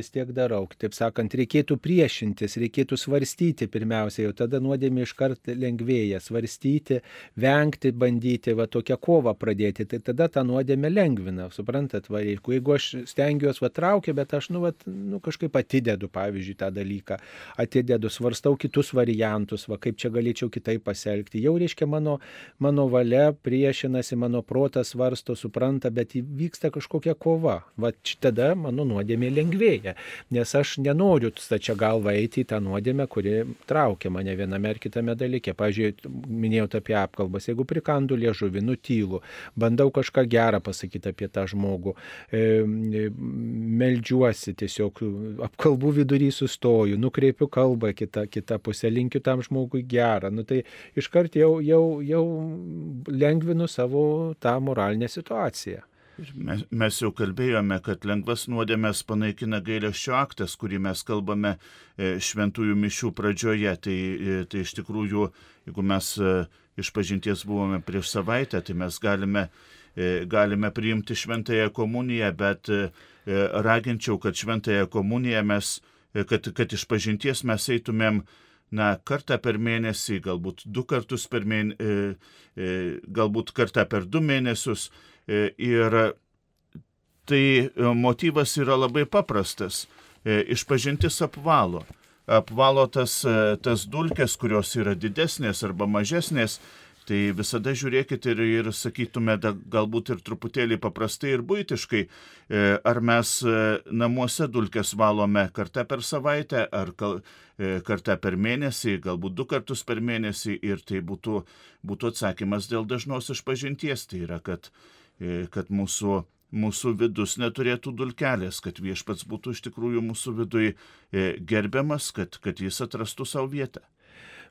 vis tiek darau. Taip sakant, reikėtų priešintis, reikėtų svarstyti pirmiausia, jau tada nuodėmė iškart lengvėja, svarstyti, vengti, bandyti, va tokią kovą pradėti, tai tada tą nuodėmę lengvina, suprantat, va, jeigu, aš stengiuosi, va traukia, bet aš, nu, va, nu, kažkaip atidedu, pavyzdžiui, tą dalyką, atidedu, svarstau kitus variantus, va, kaip čia galėčiau kitaip pasielgti, jau reiškia mano, mano valia priešinasi, mano protas svarsto, supranta, bet vyksta kažkokia kova. Va, tada mano nuodėmė lengvėja, nes aš nenoriu stačia galva eiti į tą nuodėmę, kuri traukia mane viename ar kitame dalyke. Pavyzdžiui, minėjau apie apkalbas, jeigu prikandu liežuvį, nutylu, bandau kažką gerą pasakyti apie tą žmogų, e, meldžiuosi tiesiog, apkalbų vidury sustoju, nukreipiu kalbą kitą, kitą pusę, linkiu tam žmogui gerą, nu, tai iškart jau, jau, jau lengvinu savo tą moralinę situaciją. Mes, mes jau kalbėjome, kad lengvas nuodėmės panaikina gailesčio aktas, kurį mes kalbame e, šventųjų mišių pradžioje. Tai, e, tai iš tikrųjų, jeigu mes e, iš pažinties buvome prieš savaitę, tai mes galime, galime priimti šventąją komuniją, bet raginčiau, kad šventąją komuniją mes, kad, kad iš pažinties mes eitumėm na, kartą per mėnesį, galbūt du kartus per mėnesį, galbūt kartą per du mėnesius ir tai e, motyvas yra labai paprastas. E, išpažintis apvalo. Apvalo tas, tas dulkes, kurios yra didesnės arba mažesnės. Tai visada žiūrėkit ir, ir sakytume, da, galbūt ir truputėlį paprastai ir būtiškai, ar mes namuose dulkes valome kartą per savaitę, ar kartą per mėnesį, galbūt du kartus per mėnesį ir tai būtų, būtų atsakymas dėl dažnos išpažinties. Tai yra, kad E, kad mūsų, mūsų vidus neturėtų dulkelės, kad viešpats būtų iš tikrųjų mūsų viduje gerbiamas, kad, kad jis atrastų savo vietą.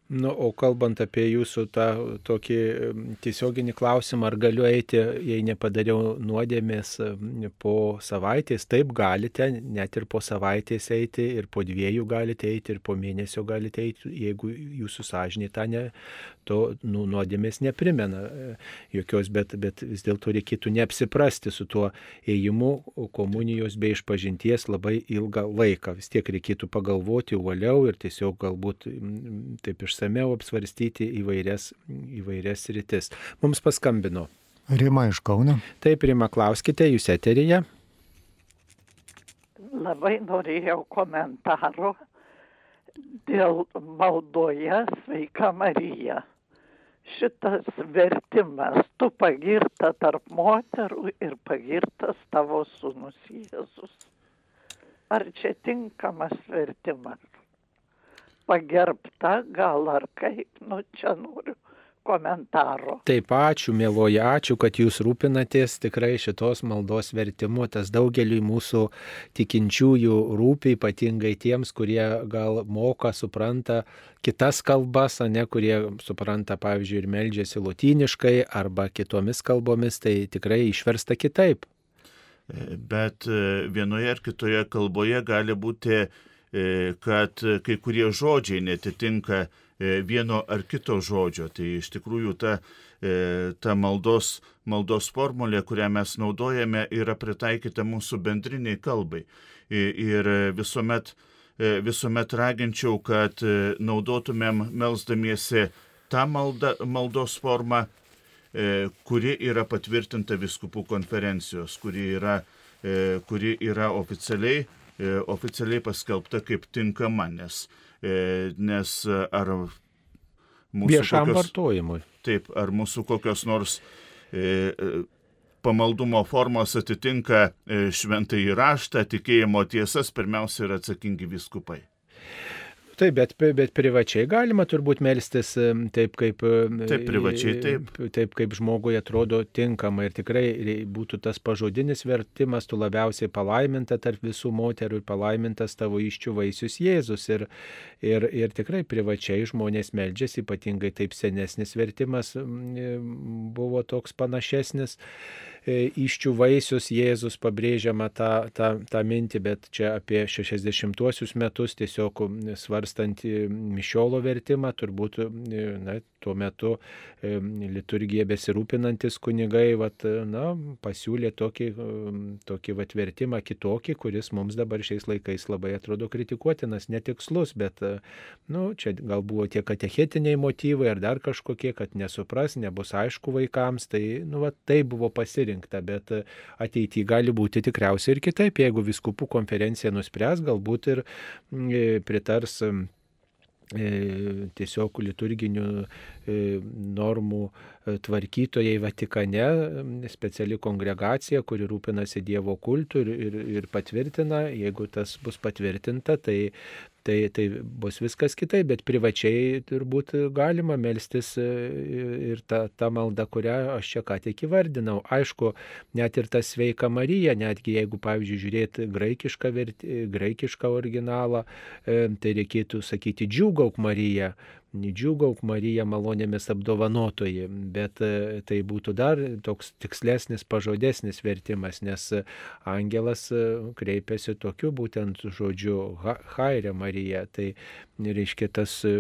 Nu, o kalbant apie jūsų tą tokį tiesioginį klausimą, ar galiu eiti, jei nepadariau nuodėmės po savaitės, taip galite, net ir po savaitės eiti, ir po dviejų galite eiti, ir po mėnesio galite eiti, jeigu jūsų sąžinė tą ne, to nu, nuodėmės neprimena e, jokios, bet, bet vis dėlto reikėtų neapsiprasti su tuo ėjimu komunijos bei išpažinties labai ilgą laiką. Vis tiek reikėtų pagalvoti uoliau ir tiesiog galbūt taip išsameu apsvarstyti įvairias, įvairias rytis. Mums paskambino. Rima iš Kauno. Taip, Rima, klauskite, jūs eterija. Labai norėjau komentaro dėl maldoje Sveika Marija šitas vertimas, tu pagirta tarp moterų ir pagirtas tavo sūnus Jėzus. Ar čia tinkamas vertimas? Pagerbta gal ar kaip, nu čia noriu komentaro. Taip, ačiū, mėloji, ačiū, kad jūs rūpinatės tikrai šitos maldos vertimu. Tas daugeliui mūsų tikinčiųjų rūpi, ypatingai tiems, kurie gal moka, supranta kitas kalbas, ne kurie supranta, pavyzdžiui, ir meldžiasi lotyniškai arba kitomis kalbomis, tai tikrai išversta kitaip. Bet e, vienoje ar kitoje kalboje gali būti, e, kad kai kurie žodžiai netitinka vieno ar kito žodžio. Tai iš tikrųjų ta, e, ta maldos, maldos formulė, kurią mes naudojame, yra pritaikyta mūsų bendriniai kalbai. Ir visuomet, e, visuomet raginčiau, kad naudotumėm melzdamiesi tą malda, maldos formą, kuri yra patvirtinta viskupų konferencijos, kuri yra, kuri yra oficialiai, oficialiai paskelbta kaip tinkama, nes E, nes e, ar mūsų viešam kokios, vartojimui. Taip, ar mūsų kokios nors e, e pamaldumo formos atitinka šventai raštą, tikėjimo tiesas, pirmiausia yra atsakingi viskupai. Taip, bet, bet privačiai galima turbūt melstis taip, kaip, taip, privačiai, taip. taip, kaip žmogui atrodo tinkama ir tikrai būtų tas pažodinis vertimas, tu labiausiai palaiminta tarp visų moterų ir palaimintas tavo iščių vaisius Jėzus. Ir, ir, ir tikrai privačiai žmonės meldžiasi, ypatingai taip senesnis vertimas buvo toks panašesnis. E, iščių vaisius Jėzus pabrėžiama tą, tą, tą mintį, bet čia apie 60-uosius metus tiesiog svarstant mišiolo vertimą, turbūt na, tuo metu liturgija besirūpinantis kunigai vat, na, pasiūlė tokį, tokį vat, vertimą kitokį, kuris mums dabar šiais laikais labai atrodo kritikuotinas, netikslus, bet nu, čia gal buvo tie katechetiniai motyvai ar dar kažkokie, kad nesupras, nebus aišku vaikams, tai nu, vat, tai buvo pasirinkta, bet ateityje gali būti tikriausiai ir kitaip, jeigu viskupų konferencija nuspręs, galbūt ir pritars E, tiesiog liturginių e, normų e, tvarkytojai Vatikane, speciali kongregacija, kuri rūpinasi Dievo kultų ir, ir, ir patvirtina, jeigu tas bus patvirtinta, tai tai, tai bus viskas kitaip, bet privačiai turbūt galima melstis e, ir ta, ta malda, kurią aš čia ką tik įvardinau. Aišku, net ir ta sveika Marija, netgi jeigu, pavyzdžiui, žiūrėti graikišką, graikišką originalą, e, tai reikėtų sakyti džiugauk Marija, Džiugauk Marija malonėmis apdovanotoji, bet e, tai būtų dar toks tikslesnis, pažodesnis vertimas, nes angelas e, kreipiasi tokiu būtent žodžiu Haire Marija. Tai reiškia tas e,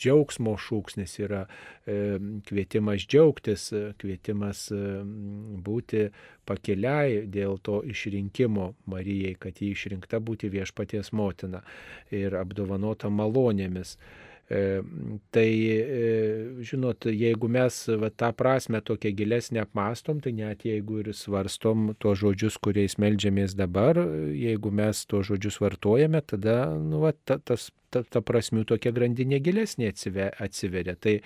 džiaugsmo šūksnis yra kvietimas džiaugtis, kvietimas būti pakeliai dėl to išrinkimo Marijai, kad ji išrinkta būti viešpaties motina ir apdovanota malonėmis. Tai, žinot, jeigu mes va, tą prasme tokią gilesnę apmastom, tai net jeigu ir svarstom tuos žodžius, kuriais melžiamės dabar, jeigu mes tuos žodžius vartojame, tada nu, va, ta, tas ta, ta prasmių tokia grandinė gilesnė atsiveria. Tai,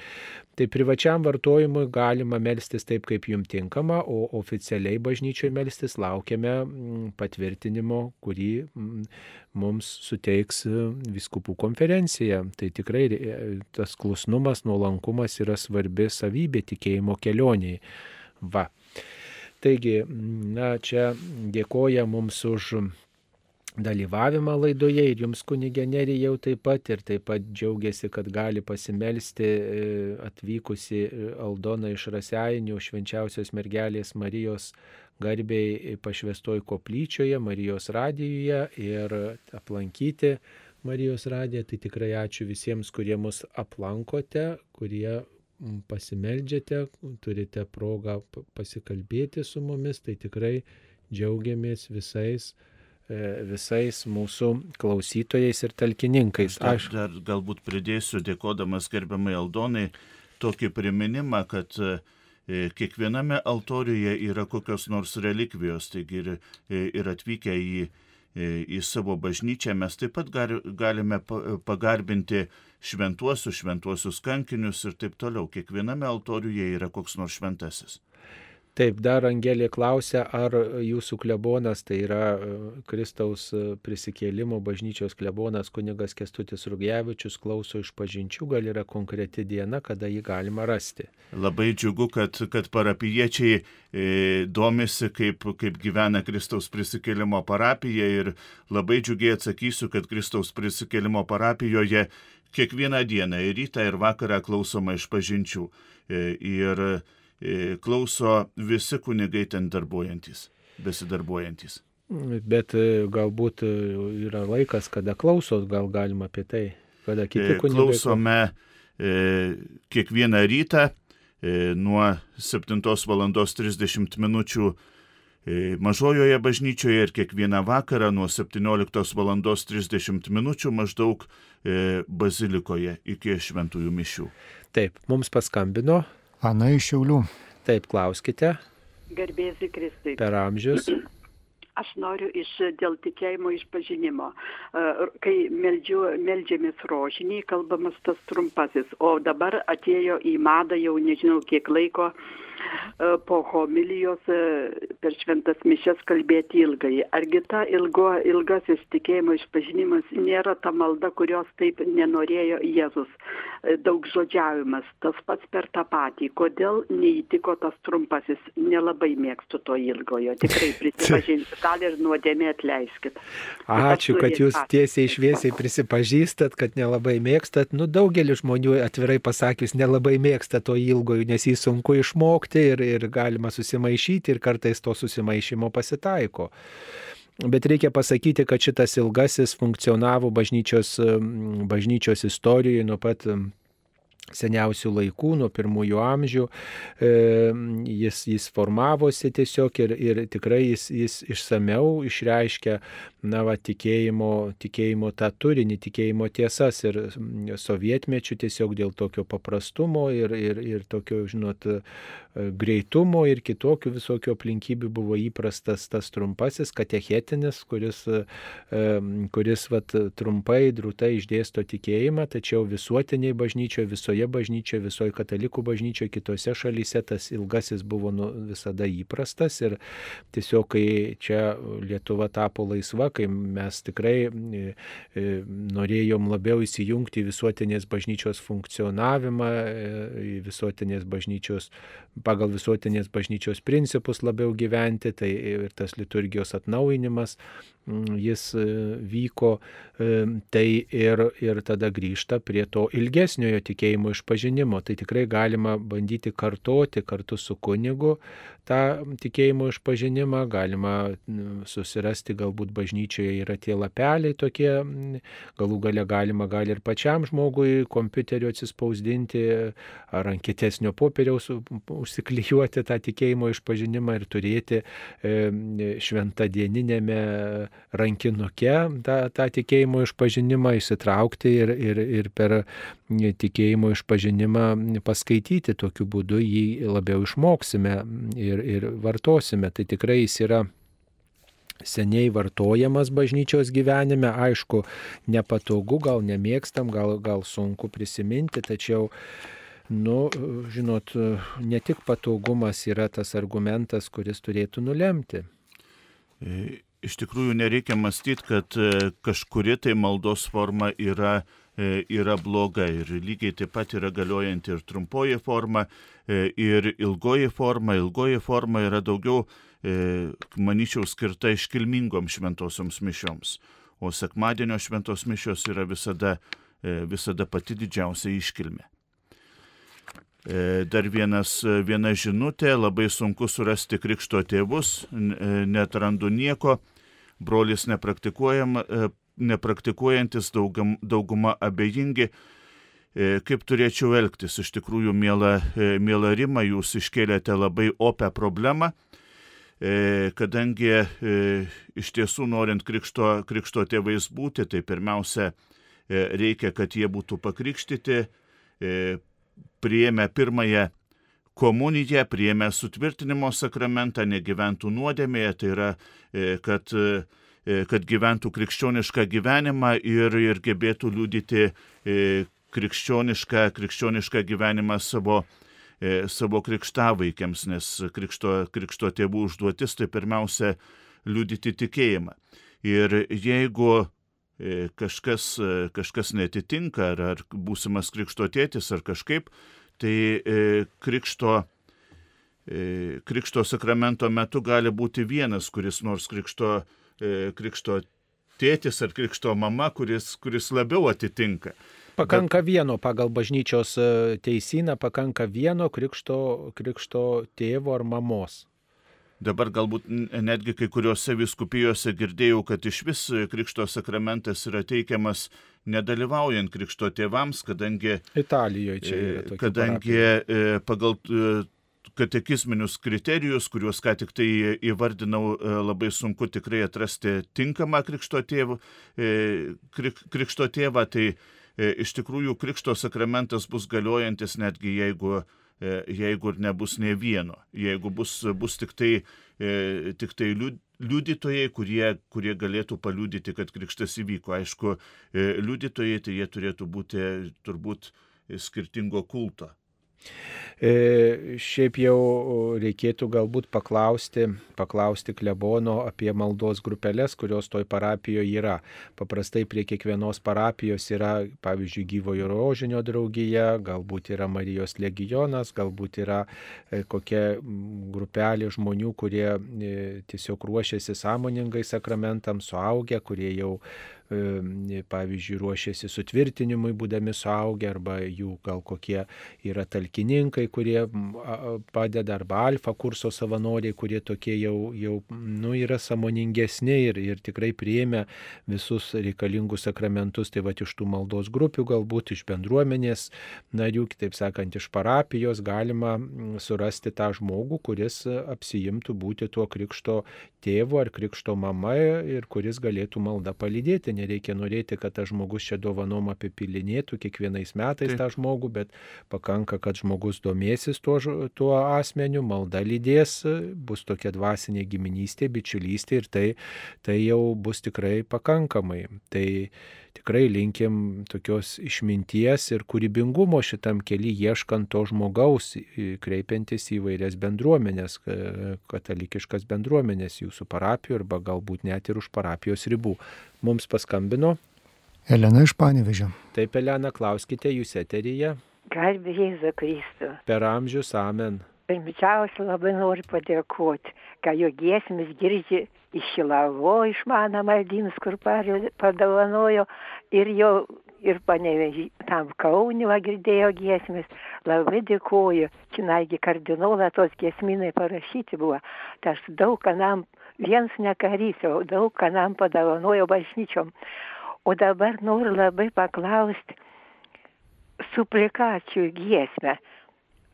tai privačiam vartojimui galima melstis taip, kaip jums tinkama, o oficialiai bažnyčioje melstis laukiame mm, patvirtinimo, kurį mm, mums suteiks e, viskupų konferencija. Tai tikrai e, tas klusnumas, nuolankumas yra svarbi savybė tikėjimo kelioniai. Va. Taigi, mm, na, čia dėkoja mums už dalyvavimą laidoje ir jums kunigė Nerijau taip pat ir taip pat džiaugiasi, kad gali pasimelsti e, atvykusi e, Aldona iš Raseinių švenčiausios mergelės Marijos garbiai pašvestoj koplyčioje, Marijos radijoje ir aplankyti Marijos radiją. Tai tikrai ačiū visiems, kurie mus aplankote, kurie pasimeldžiate, turite progą pasikalbėti su mumis, tai tikrai džiaugiamės visais E, visais mūsų klausytojais ir talkininkais. Aš dar, dar galbūt pridėsiu, dėkodamas gerbiamai Aldonai, tokį priminimą, kad e, kiekviename altoriuje yra kokios nors relikvijos, taigi ir, e, ir atvykę į, į savo bažnyčią mes taip pat galime pagarbinti šventuosius, šventuosius kankinius ir taip toliau. Kiekviename altoriuje yra koks nors šventasis. Taip, dar Angelė klausia, ar jūsų klebonas, tai yra e, Kristaus e, prisikėlimo bažnyčios klebonas kunigas Kestutis Rugjevičius, klauso iš pažinčių, gal yra konkreti diena, kada jį galima rasti. Labai džiugu, kad, kad parapiečiai e, domisi, kaip, kaip gyvena Kristaus prisikėlimo parapija ir labai džiugiai atsakysiu, kad Kristaus prisikėlimo parapijoje kiekvieną dieną, ir rytą, ir vakarą klausoma iš pažinčių. Ir klauso visi kunigai ten darbuojantis, besidarbuojantis. Bet e, galbūt e, yra laikas, kada klausos, gal galima apie tai, kada kiti kunigai. Klausome e, kiekvieną rytą e, nuo 7 val. 30 min. E, mažojoje bažnyčioje ir kiekvieną vakarą nuo 17 val. 30 min. maždaug e, bazilikoje iki šventųjų mišių. Taip, mums paskambino Ana iš Šiaulių. Taip, klauskite. Garbėsi Kristai. Per amžius. Aš noriu iš dėl tikėjimo išpažinimo. Kai meldžiu, meldžiamės rožiniai, kalbamas tas trumpasis, o dabar atėjo į madą jau nežinau kiek laiko po homilijos per šventas mišes kalbėti ilgai. Argi ta ilgo, ilgasis tikėjimo išpažinimas nėra ta malda, kurios taip nenorėjo Jėzus. Daug žodžiavimas, tas pats per tą patį. Kodėl neįtiko tas trumpasis? Nelabai mėgstu to ilgojo. Tikrai prisipažinsiu, gal ir nuodėmė atleiskit. Ačiū, kad jūs tiesiai išviesiai prisipažįstat, kad nelabai mėgstat. Nu, daugelis žmonių atvirai pasakius nelabai mėgsta to ilgojo, nes jį sunku išmokti ir, ir galima susimaišyti ir kartais to susimaišymo pasitaiko. Bet reikia pasakyti, kad šitas ilgasis funkcionavo bažnyčios, bažnyčios istorijoje nuo pat seniausių laikų, nuo pirmųjų amžių. E, jis, jis formavosi tiesiog ir, ir tikrai jis, jis išsameu išreiškia na, va, tikėjimo, tikėjimo tą turinį, tikėjimo tiesas ir sovietmečių tiesiog dėl tokio paprastumo ir, ir, ir tokio, žinot, greitumo ir kitokių visokių aplinkybių buvo įprastas tas trumpasis katechetinis, kuris, kuris vat, trumpai, drūtai išdėsto tikėjimą, tačiau visuotiniai bažnyčioje, visoje bažnyčioje, visoje katalikų bažnyčioje, kitose šalyse tas ilgasis buvo nu, visada įprastas ir tiesiog kai čia Lietuva tapo laisva, kai mes tikrai e, e, norėjom labiau įsijungti į visuotinės bažnyčios funkcionavimą, e, į visuotinės bažnyčios, pagal visuotinės bažnyčios principus labiau gyventi, tai ir tas liturgijos atnaujinimas Mm, jis vyko, tai ir, ir tada grįžta prie to ilgesniojo tikėjimo išpažinimo. Tai tikrai galima bandyti kartoti kartu su kunigu tą tikėjimo išpažinimą, galima susirasti galbūt bažnyčioje yra tie lapeliai tokie, galų gale galima gal ir pačiam žmogui kompiuteriu atsispausdinti ar ant kitesnio popieriaus užsiklijuoti tą tikėjimo išpažinimą ir turėti e, šventadieninėme rankinuke tą, tą tikėjimo išpažinimą įsitraukti ir, ir, ir per tikėjimo išpažinimą paskaityti. Tokiu būdu jį labiau išmoksime ir, ir vartosime. Tai tikrai jis yra seniai vartojamas bažnyčios gyvenime, aišku, nepatogu, gal nemėgstam, gal, gal sunku prisiminti, tačiau nu, žinot, ne tik patogumas yra tas argumentas, kuris turėtų nulemti. E, iš tikrųjų nereikia mąstyti, kad e, kažkuri tai maldos forma yra, yra bloga ir lygiai taip pat yra galiojanti ir trumpoji forma, e, ir ilgoji forma. Ilgoji forma yra daugiau, manyčiau, skirta iškilmingom šventosioms mišioms, o sekmadienio šventos mišios yra visada, visada pati didžiausia iškilmė. Dar vienas, viena žinutė, labai sunku surasti krikšto tėvus, net randu nieko, brolis e, nepraktikuojantis, daugum, dauguma abejingi. E, kaip turėčiau elgtis? Iš tikrųjų, mėla, e, mėla Rima, jūs iškėlėte labai opę problemą, kadangi iš tiesų norint krikšto, krikšto tėvais būti, tai pirmiausia reikia, kad jie būtų pakrikštyti, priėmę pirmąją komuniją, priėmė sutvirtinimo sakramentą, negyventų nuodėmėje, tai yra, e, kad, e, kad gyventų krikščionišką gyvenimą ir, ir gebėtų liūdyti e, krikščionišką, krikščionišką gyvenimą savo, savo krikštavaikiams, nes krikšto, krikšto tėvų užduotis tai pirmiausia liūdyti tikėjimą. Ir jeigu kažkas, kažkas netitinka, ar, ar būsimas krikšto tėtis, ar kažkaip, tai e, krikšto, e, krikšto sakramento metu gali būti vienas, kuris nors krikšto, e, krikšto tėtis ar krikšto mama, kuris, kuris labiau atitinka. Pakanka Bet... vieno pagal bažnyčios e, teisyną, pakanka vieno krikšto, krikšto tėvo ar mamos. Dabar galbūt netgi kai kuriuose viskupijose girdėjau, kad iš vis Krikšto sakramentas yra teikiamas nedalyvaujant Krikšto tėvams, kadangi... Italijoje čia yra. E, kadangi parapija. E, pagal e, katekizminius kriterijus, kuriuos ką tik tai įvardinau, labai sunku tikrai atrasti tinkamą krikšto tėvą, krik, krikšto tėvą tai iš tikrųjų krikšto sakramentas bus galiojantis netgi jeigu E, jeigu ir nebus ne vieno, jeigu bus, bus tik tai, e, tik tai liudytojai, kurie, kurie galėtų paliudyti, kad krikštas įvyko. Aišku, e, liudytojai tai jie turėtų būti turbūt skirtingo kulto. E, šiaip jau reikėtų galbūt paklausti, paklausti klebono apie maldos grupelės, kurios toj parapijoje yra. Paprastai prie kiekvienos parapijos yra, pavyzdžiui, gyvojo rožinio draugija, galbūt yra Marijos legionas, galbūt yra e, kokia grupelė žmonių, kurie e, tiesiog ruošiasi sąmoningai sakramentams, suaugę, kurie jau pavyzdžiui, ruošiasi sutvirtinimui, būdami suaugę, arba jų gal kokie yra talkininkai, kurie padeda, arba alfa kurso savanoriai, kurie tokie jau, jau nu, yra samoningesni ir, ir tikrai priėmė visus reikalingus sakramentus, tai va iš tų maldos grupių, galbūt iš bendruomenės narių, kitaip sakant, iš parapijos galima surasti tą žmogų, kuris apsijimtų būti tuo krikšto tėvu ar krikšto mama ir kuris galėtų maldą palydėti nereikia norėti, kad tas žmogus čia dovanom apipilinėtų kiekvienais metais Taip. tą žmogų, bet pakanka, kad žmogus domėsis tuo, tuo asmeniu, malda lydės, bus tokia dvasinė giminystė, bičiulystė ir tai, tai jau bus tikrai pakankamai. Tai tikrai linkim tokios išminties ir kūrybingumo šitam keli ieškant to žmogaus, kreipiantis į vairias bendruomenės, katalikiškas bendruomenės jūsų parapijų arba galbūt net ir už parapijos ribų. Mums paskambino. Elena iš Panevežio. Taip, Elena, klauskite jūs eteryje. Garbė Jėzų Kristų. Per amžius amen. Pirmiausia, labai noriu padėkoti, kad jo giesmės girdži iš Šilavo, iš mano maldyns, kur padovanojo ir jau ir panevežį tam kauniu girdėjo giesmės. Labai dėkoju, činaigi kardinolą tos giesminai parašyti buvo. Tas daug kanam, viens nekarys, o daug kanam padovanojo bažnyčiom. O dabar noriu labai paklausti suplikacijų giesmę.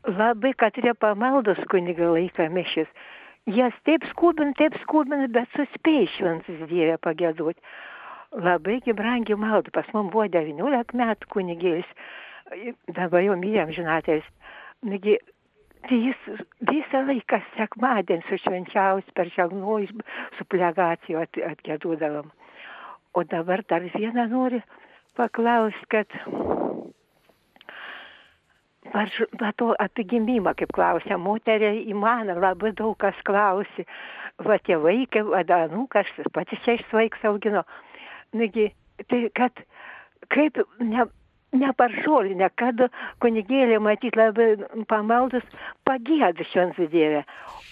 Labai, yra pamaldos kuniga laika mišis jas taip skubint, taip skubint, bet suspėjai šventas Dieve pagėduoti. Labai brangi malda, pas mum buvo 19 metų kunigėlis, dabar jau mylėm žinatės. Nagi, tai jis visą laiką sekmadienį su švenčiaus per žagnojus su plegacijų at, atgėdudavom. O dabar dar vieną noriu paklausti, kad Aš va to apie gimimą, kaip klausia, moterė į maną labai daug kas klausi. Va tie vaikai, va anūkas, pati šešias vaiks augino. Nagi, tai kad kaip ne, neparžolinę, kad kunigėlė matyt labai pamaldus pagėda šventų Dievę.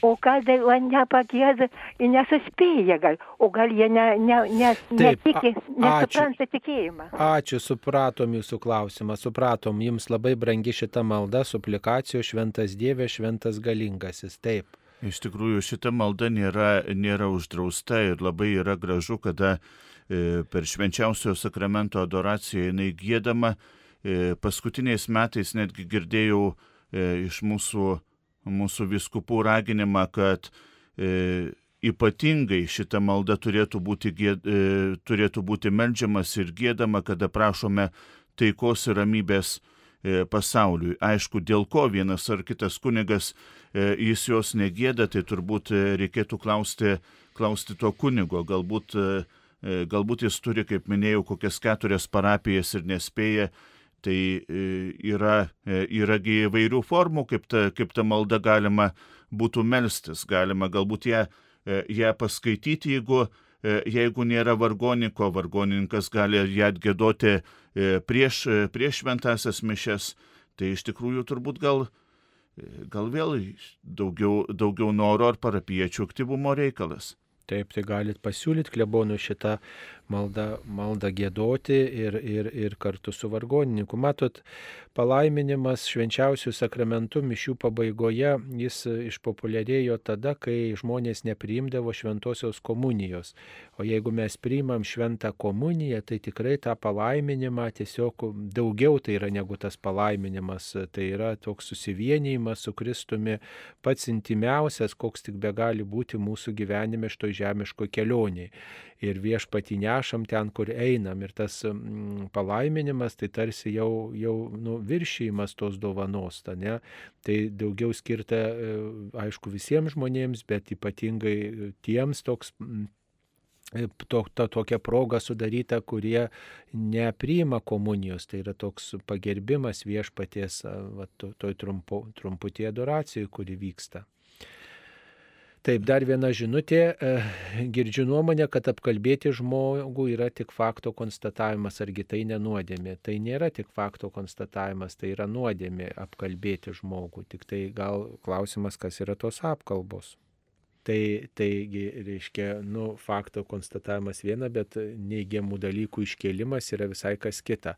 O kad nepagėda, nesuspėja gal, o gal jie ne, ne, ne, netiki, nesupranta tikėjimą. Ačiū, supratom jūsų klausimą, supratom, jums labai brangi šita malda, suplikacijos šventas Dieve, šventas galingasis, taip. Iš tikrųjų, šita malda nėra, nėra uždrausta ir labai yra gražu, kada E, per švenčiausio sakramento adoraciją jinai gėdama. E, paskutiniais metais netgi girdėjau e, iš mūsų, mūsų viskupų raginimą, kad ypatingai šita malda turėtų būti, gėd, turėtų būti melžiamas ir gėdama, kada prašome taikos ir ramybės pasauliui. Aišku, dėl ko vienas ar kitas kunigas jis jos negėda, tai turbūt reikėtų klausti, klausti to kunigo. Galbūt E, galbūt jis turi, kaip minėjau, kokias keturias parapijas ir nespėja. Tai e, yra, e, yragi įvairių formų, kaip ta, kaip ta malda galima būtų melstis. Galima galbūt ją, ją paskaityti, jeigu, jeigu nėra vargoniko, vargonininkas gali ją atgėdoti prieš, prieš šventasias mišes. Tai iš tikrųjų turbūt gal, gal vėl daugiau, daugiau noro ar parapiečių aktyvumo reikalas. Taip, tai galit pasiūlyti klebonų šitą maldą, maldą gėdoti ir, ir, ir kartu su vargonininku. Matot, palaiminimas švenčiausių sakramentų mišių pabaigoje jis išpopuliarėjo tada, kai žmonės nepriimdavo šventosios komunijos. O jeigu mes priimam šventą komuniją, tai tikrai tą palaiminimą tiesiog daugiau tai yra negu tas palaiminimas. Tai yra toks susivienijimas su Kristumi pats intimiausias, koks tik be gali būti mūsų gyvenime šito žemiško kelionėje ir viešpatį nešam ten, kur einam. Ir tas mm, palaiminimas tai tarsi jau, jau nu, viršymas tos dovanos. Ta, ne? Tai daugiau skirta, e, aišku, visiems žmonėms, bet ypatingai tiems toks mm, to, to, tokia proga sudaryta, kurie nepriima komunijos. Tai yra toks pagerbimas viešpaties va, to, toj trumpu, trumputėje adoracijoje, kuri vyksta. Taip, dar viena žinutė. Girdžiu nuomonę, kad apkalbėti žmogų yra tik fakto konstatavimas, argi tai nenuodėmė. Tai nėra tik fakto konstatavimas, tai yra nuodėmė apkalbėti žmogų. Tik tai gal klausimas, kas yra tos apkalbos. Tai, taigi, reiškia, nu, fakto konstatavimas viena, bet neigiamų dalykų iškėlimas yra visai kas kita.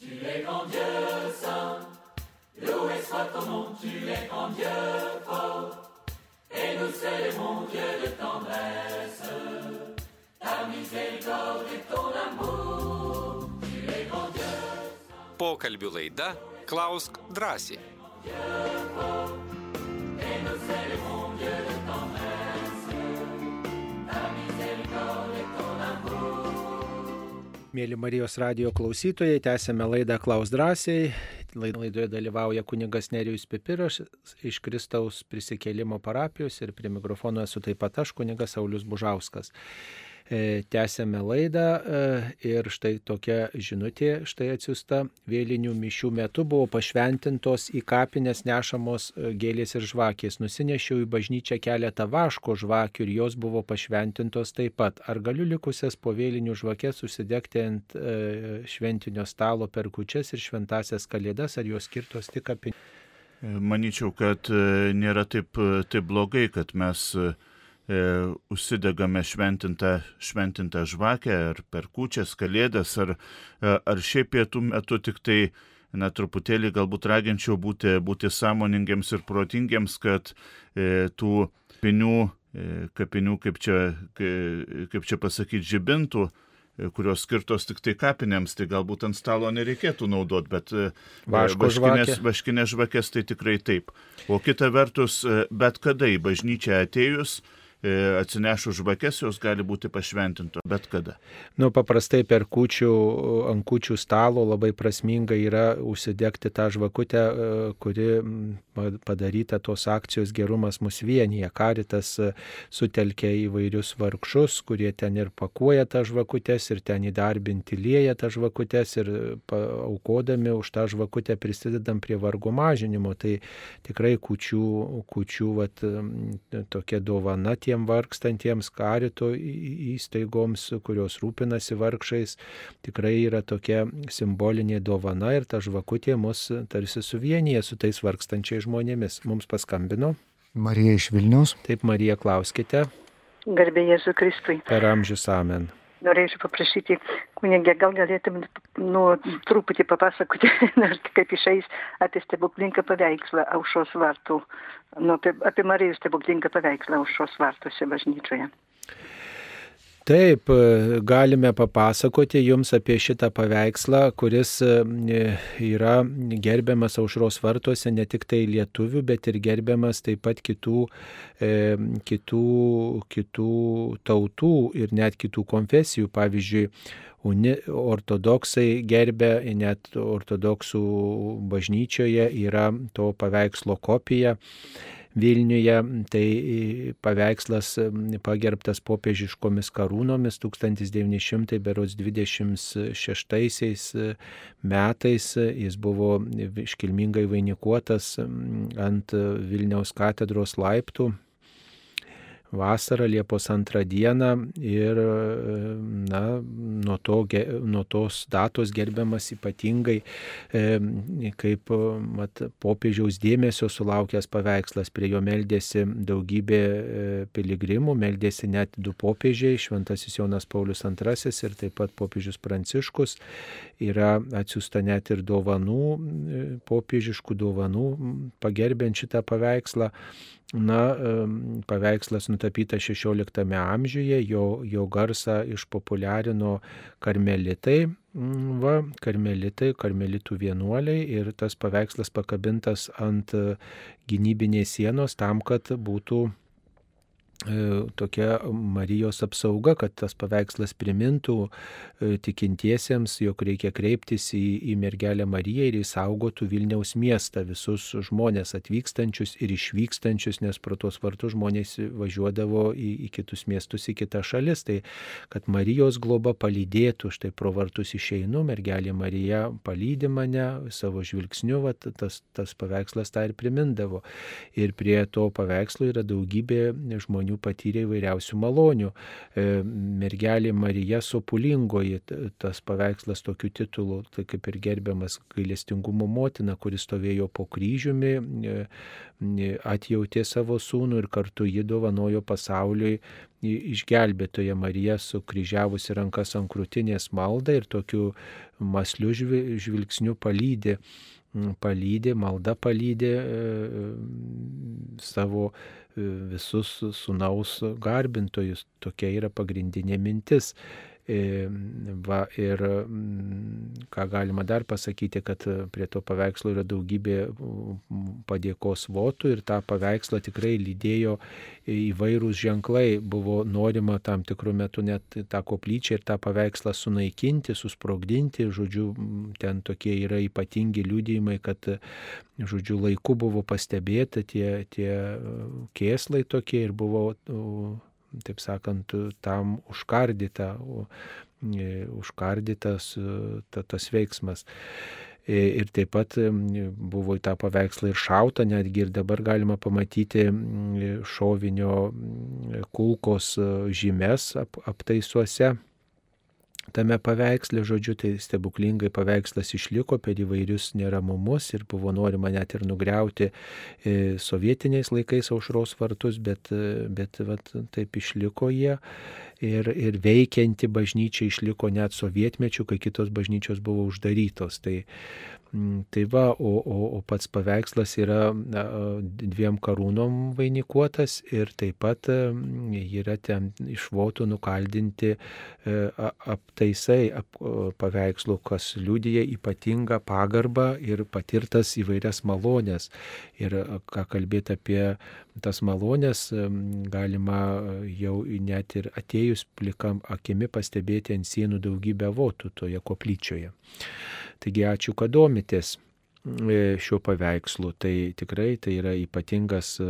Tu es grand Dieu saint, loué soit ton nom, tu es grand Dieu fort, nous célébrons Dieu de tendresse, ta miséricorde et ton amour, tu es grand Dieu. Pokalbių laida Klausk drąsiai. Mėly Marijos radio klausytojai, tęsėme laidą Klaus drąsiai. Laidoje dalyvauja kunigas Nerijus Pipiras iš Kristaus prisikėlimo parapijos ir prie mikrofono esu taip pat aš, kunigas Saulis Bužauskas. E, tęsėme laidą e, ir štai tokia žinutė štai atsiusta. Vėlinių mišių metu buvo pašventintos į kapines nešamos e, gėlės ir žvakės. Nusinešiau į bažnyčią keletą vaško žvakių ir jos buvo pašventintos taip pat. Ar galiu likusias po vėlinių žvakės užsidegti ant šventinio stalo per kučias ir šventasias kalėdas, ar jos skirtos tik kapinėms? Manyčiau, kad nėra taip, taip blogai, kad mes e, užsidegame šventintą, šventintą žvakę ar per kučias, kalėdas, ar, e, ar šiaip pietų metu tik tai, na, truputėlį galbūt raginčiau būti, būti sąmoningiams ir protingiams, kad e, tų pinių, e, kapinių, kaip čia, kaip čia pasakyti, žibintų, e, kurios skirtos tik tai kapinėms, tai galbūt ant stalo nereikėtų naudoti, bet e, vaškinės, vaškinės žvakės tai tikrai taip. O kita vertus, bet kada į bažnyčią atėjus, E, atsinešus žvakes, jos gali būti pašventintos bet kada. Nu, paprastai per kučių, ant kučių stalo labai prasminga yra užsidegti tą žvakutę, e, kuri padaryta tos akcijos gerumas mus vienyje. Karitas e, sutelkia įvairius vargšus, kurie ten ir pakuoja tą žvakutės, ir ten įdarbinti lieja tą žvakutės, ir aukodami už tą žvakutę prisidedam prie vargo mažinimo. Tai tikrai kučių, kučių vat, tokia dovana tie tiem vargstantiems karito įstaigoms, kurios rūpinasi vargšais, tikrai yra tokia simbolinė dovana ir ta žvakutė mus tarsi suvienyje su tais vargstančiais žmonėmis. Mums paskambino. Marija iš Vilnius. Taip, Marija, klauskite. Garbė Jėzų Kristui. Per amžius amen norėčiau paprašyti kunigė, gal galėtum nu, truputį papasakoti, kaip išeis apie stebuklingą paveikslą aušos vartų, nu, apie, apie Marijos stebuklingą paveikslą aušos vartuose bažnyčioje. Taip, galime papasakoti jums apie šitą paveikslą, kuris e, yra gerbiamas aušros vartuose ne tik tai lietuvių, bet ir gerbiamas taip pat kitų, e, kitų, kitų tautų ir net kitų konfesijų. Pavyzdžiui, ortodoksai gerbė, net ortodoksų bažnyčioje yra to paveikslo kopija Vilniuje, tai paveikslas pagerbtas popiežiškomis karūnomis 1926 metais. Jis buvo iškilmingai vainikuotas ant Vilniaus katedros laiptų vasarą, Liepos antrą dieną ir na, nuo, to, nuo tos datos gerbiamas ypatingai kaip mat, popiežiaus dėmesio sulaukęs paveikslas. Prie jo meldėsi daugybė e, piligrimų, meldėsi net du popiežiai, Šventasis Jonas Paulius II ir taip pat popiežius Pranciškus. Yra atsiusta net ir dovanų, e, popiežiškų dovanų, pagerbent šitą paveikslą. Na, paveikslas nutapytas XVI amžiuje, jo, jo garsą išpopuliarino karmelitai, mm, va, karmelitai, karmelitų vienuoliai ir tas paveikslas pakabintas ant gynybinės sienos tam, kad būtų tokia Marijos apsauga, kad tas paveikslas primintų e, tikintiesiems, jog reikia kreiptis į, į mergelę Mariją ir įsaugotų Vilniaus miestą, visus žmonės atvykstančius ir išvykstančius, nes pro tuos vartus žmonės važiuodavo į, į kitus miestus, į kitas šalis. Tai kad Marijos globa palydėtų, štai pro vartus išeinu, mergelė Marija palydė mane savo žvilgsniu, va, tas, tas paveikslas tą ir primindavo. Ir prie to paveikslo yra daugybė žmonių žmonių patyrė įvairiausių malonių. E, mergelė Marija Sopulingoji, tas paveikslas tokiu titulu, tai kaip ir gerbiamas gailestingumo motina, kuris stovėjo po kryžiumi, e, atjautė savo sūnų ir kartu jį dovanojo pasauliui išgelbėtoje Marija sukryžiavusi rankas ant krūtinės maldą ir tokiu masliu žvilgsniu palydė palydė, malda palydė e, savo visus sunaus garbintojus. Tokia yra pagrindinė mintis. Va, ir mm, ką galima dar pasakyti, kad prie to paveikslo yra daugybė padėkos votų ir tą paveikslą tikrai lydėjo įvairūs ženklai. Buvo norima tam tikrų metų net tą koplyčią ir tą paveikslą sunaikinti, susprogdinti. Žodžiu, ten tokie yra ypatingi liūdėjimai, kad žodžiu, laiku buvo pastebėta tie, tie kėslai tokie ir buvo taip sakant, tam užkardyta, e, užkardytas ta, tas veiksmas. E, ir taip pat buvo į tą paveikslą ir šauta, netgi ir dabar galima pamatyti šovinio kulkos žymes ap, aptaisuose tame paveiksle, žodžiu, tai stebuklingai paveikslas išliko per įvairius neramumus ir buvo norima net ir nugriauti e, sovietiniais laikais aušros vartus, bet, e, bet vat, taip išliko jie. Ir, ir veikianti bažnyčia išliko net sovietmečių, kai kitos bažnyčios buvo uždarytos. Tai Mm, tai va, o, o, o pats paveikslas yra dviem karūnom vainikuotas ir taip pat yra ten iš votų nukaldinti e, aptaisai ap, paveikslų, kas liūdija ypatingą pagarbą ir patirtas įvairias malonės. Ir ką kalbėti apie tas malonės, galima jau net ir atėjus plikam akimi pastebėti ant sienų daugybę votų toje koplyčioje. Taigi ačiū, kad domitės e, šiuo paveikslu. Tai tikrai tai yra ypatingas e,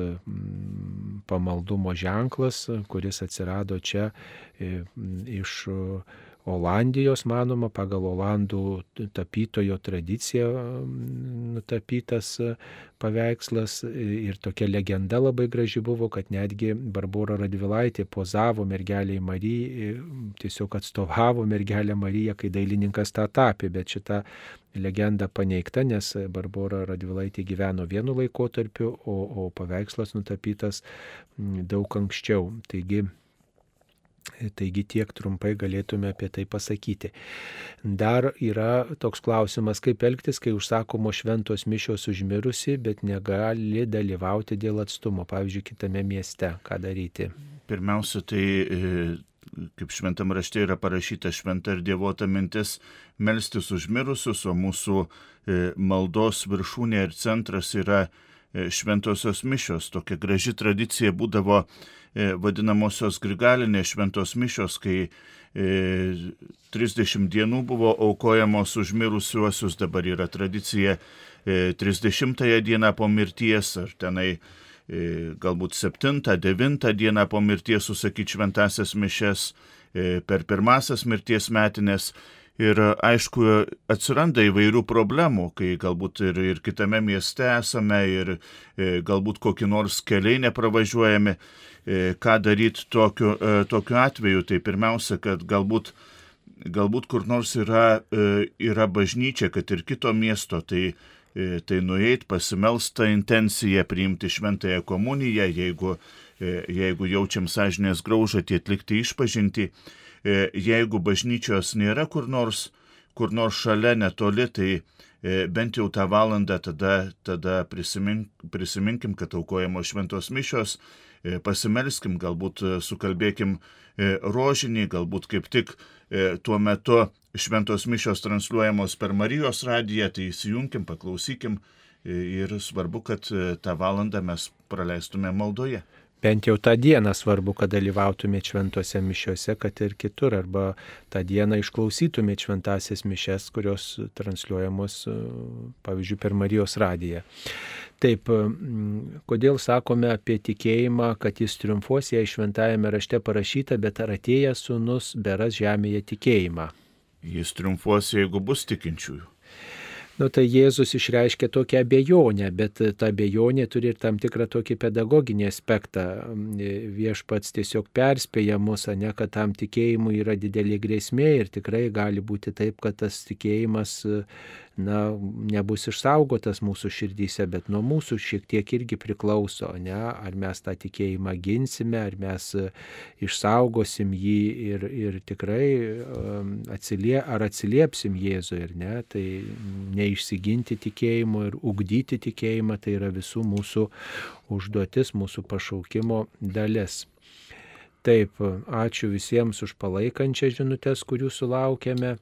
pamaldumo ženklas, kuris atsirado čia e, iš Olandijos, manoma, pagal Olandų tapytojo tradiciją nutapytas paveikslas ir tokia legenda labai graži buvo, kad netgi Barbara Radvilaitė pozavo mergeliai Marijai, tiesiog atstovavo mergelę Mariją, kai dailininkas tą tapė, bet šita legenda paneigta, nes Barbara Radvilaitė gyveno vienu laikotarpiu, o, o paveikslas nutapytas daug anksčiau. Taigi Taigi tiek trumpai galėtume apie tai pasakyti. Dar yra toks klausimas, kaip elgtis, kai užsakomo šventos mišios užmirusi, bet negali dalyvauti dėl atstumo, pavyzdžiui, kitame mieste. Ką daryti? Pirmiausia, tai e, kaip šventam rašte yra parašyta šventa ir dievota mintis melstis užmirusius, o mūsų e, maldos viršūnė ir centras yra šventosios mišios. Tokia graži tradicija būdavo E, vadinamosios grigalinės šventos mišios, kai 30 e, dienų buvo aukojamos už mirusiuosius, dabar yra tradicija 30 e, dieną po mirties, ar tenai galbūt 7-9 dieną po mirties susakyti šventasias mišes per pirmasias mirties metinės. Ir aišku, atsiranda įvairių problemų, kai galbūt ir, ir kitame mieste esame ir galbūt kokį nors keliai nepravažiuojami. E, ką daryti tokiu, e, tokiu atveju, tai pirmiausia, kad galbūt, galbūt kur nors yra, e, yra bažnyčia, kad ir kito miesto, tai, tai nueit, pasimelsta intencija, priimti šventąją komuniją, jeigu, jeigu jaučiam sąžinės graužą, tai atlikti išpažinti. Jeigu bažnyčios nėra kur nors, kur nors šalia netoli, tai bent jau tą valandą tada, tada prisimink, prisiminkim, kad aukojamos šventos mišios E, pasimelskim, galbūt e, sukalbėkim e, rožinį, galbūt kaip tik tuo metu šventos mišios transliuojamos per Marijos radiją, tai įsijunkim, paklausykim ir svarbu, kad tą valandą mes praleistume maldoje. Bent jau tą dieną svarbu, kad dalyvautumėte šventose mišiuose, kad ir kitur, arba tą dieną išklausytumėte šventasias mišes, kurios transliuojamos, e, pavyzdžiui, per Marijos radiją. Taip, kodėl sakome apie tikėjimą, kad jis triumfuos, jei šventajame rašte parašyta, bet ar atėjęs sunus beras žemėje tikėjimą? Jis triumfuos, jeigu bus tikinčiųjų. Nu, tai Jėzus išreiškia tokią abejonę, bet ta abejonė turi ir tam tikrą tokį pedagoginį aspektą. Viešpats tiesiog perspėja mus, ne, kad tam tikėjimui yra didelė grėsmė ir tikrai gali būti taip, kad tas tikėjimas na, nebus išsaugotas mūsų širdyse, bet nuo mūsų šiek tiek irgi priklauso, ne, ar mes tą tikėjimą ginsime, ar mes e, išsaugosim jį ir, ir tikrai atsilie, ar atsiliepsim Jėzui ir ne, tai neišsiginti tikėjimu ir ugdyti tikėjimą, tai yra visų mūsų užduotis, mūsų pašaukimo dalis. Taip, ačiū visiems už palaikančią žinutės, kurių sulaukėme.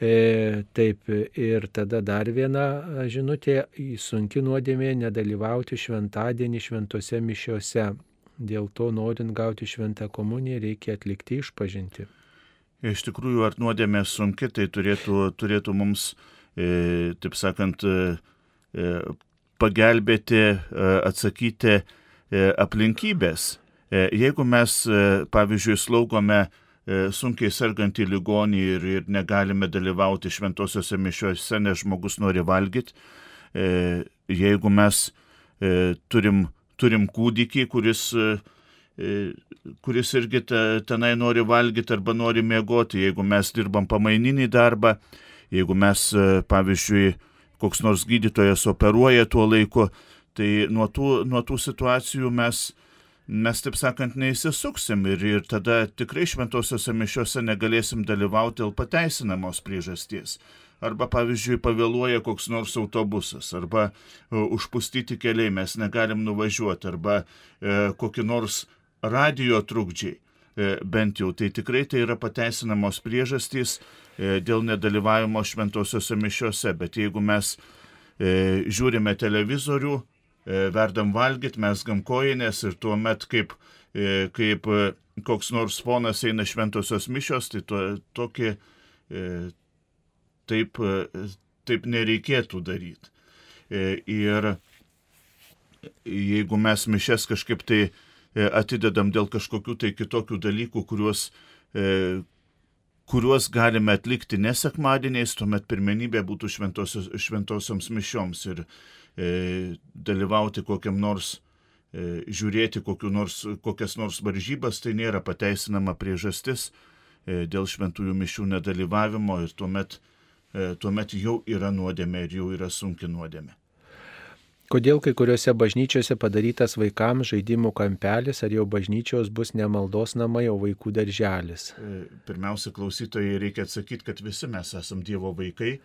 E, taip, ir tada dar viena žinutė, sunki nuodėmė nedalyvauti šventadienį šventose mišiuose. Dėl to, norint gauti šventą komuniją, reikia atlikti išpažinti. Iš tikrųjų, ar nuodėmė sunki, tai turėtų, turėtų mums, e, taip sakant, e, e pagelbėti, e, atsakyti e, aplinkybės. E, jeigu mes, pavyzdžiui, slaugome E, sunkiai sergantį ligonį ir, ir negalime dalyvauti šventosiuose mišiuose, nes žmogus nori valgyti. E, jeigu mes e, turim, turim kūdikį, kuris, kuris irgi tenai nori valgyti arba nori miegoti, jeigu mes dirbam pamaininį darbą, jeigu mes, pavyzdžiui, koks nors gydytojas operuoja tuo laiku, tai nuo tų, nuo tų situacijų mes mes, taip sakant, neįsisuksim ir, ir tada tikrai šventosiuose mišiuose negalėsim dalyvauti dėl pateisinamos priežasties. Arba, pavyzdžiui, pavėluoja koks nors autobusas, arba uh, užpustyti keliai mes negalim nuvažiuoti, arba uh, kokie nors radio trukdžiai. Uh, bent jau tai tikrai tai yra pateisinamos priežastys uh, dėl nedalyvavimo šventosiuose mišiuose. Bet jeigu mes žiūrime televizorių, verdam valgyti, mes gam kojinės ir tuo met kaip, e, kaip e, koks nors fonas eina šventosios mišios, tai to, tokį taip, taip nereikėtų daryti. Ir jeigu mes mišes kažkaip tai atidedam dėl kažkokių tai kitokių dalykų, kuriuos, kuriuos galime atlikti nesekmadieniais, tuomet pirmenybė būtų šventosioms mišioms. Ir E, dalyvauti kokiam nors, e, žiūrėti nors, kokias nors varžybas, tai nėra pateisinama priežastis e, dėl šventųjų mišių nedalyvavimo ir tuomet, tuomet jau yra nuodėmė ir jau yra sunki nuodėmė. Kodėl kai kuriuose bažnyčiose padarytas vaikams žaidimų kampelis, ar jau bažnyčios bus ne maldos namai, o vaikų darželis? Pirmiausia, klausytojai reikia atsakyti, kad visi mes esame Dievo vaikai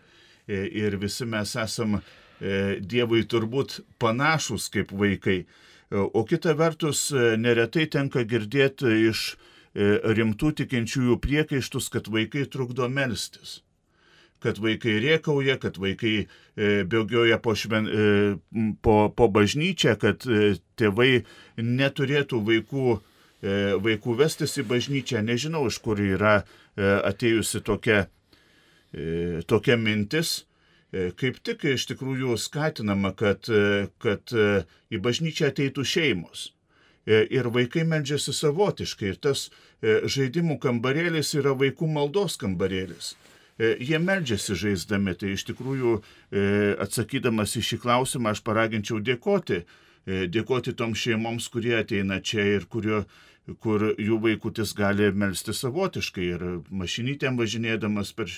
ir visi mes esame E, Dievui turbūt panašus kaip vaikai. E, o kita vertus, e, neretai tenka girdėti iš rimtų tikinčiųjų priekaištus, kad vaikai trukdo melstis kad vaikai riekauja, kad vaikai bėgioja po, šven, po, po bažnyčią, kad tėvai neturėtų vaikų, vaikų vestis į bažnyčią. Nežinau, iš kur yra atėjusi tokia, tokia mintis. E, kaip tik iš tikrųjų skatinama, kad, e, kad e, į bažnyčią ateitų šeimos. Ir vaikai medžiasi savotiškai. Ir tas žaidimų kambarėlis yra vaikų maldos kambarėlis. Jie medžiasi žaisdami. Tai iš tikrųjų, atsakydamas į šį klausimą, aš paraginčiau dėkoti. Dėkoti toms šeimoms, kurie ateina čia ir kurio, kur jų vaikutis gali melsti savotiškai ir mašinytėm važinėdamas per,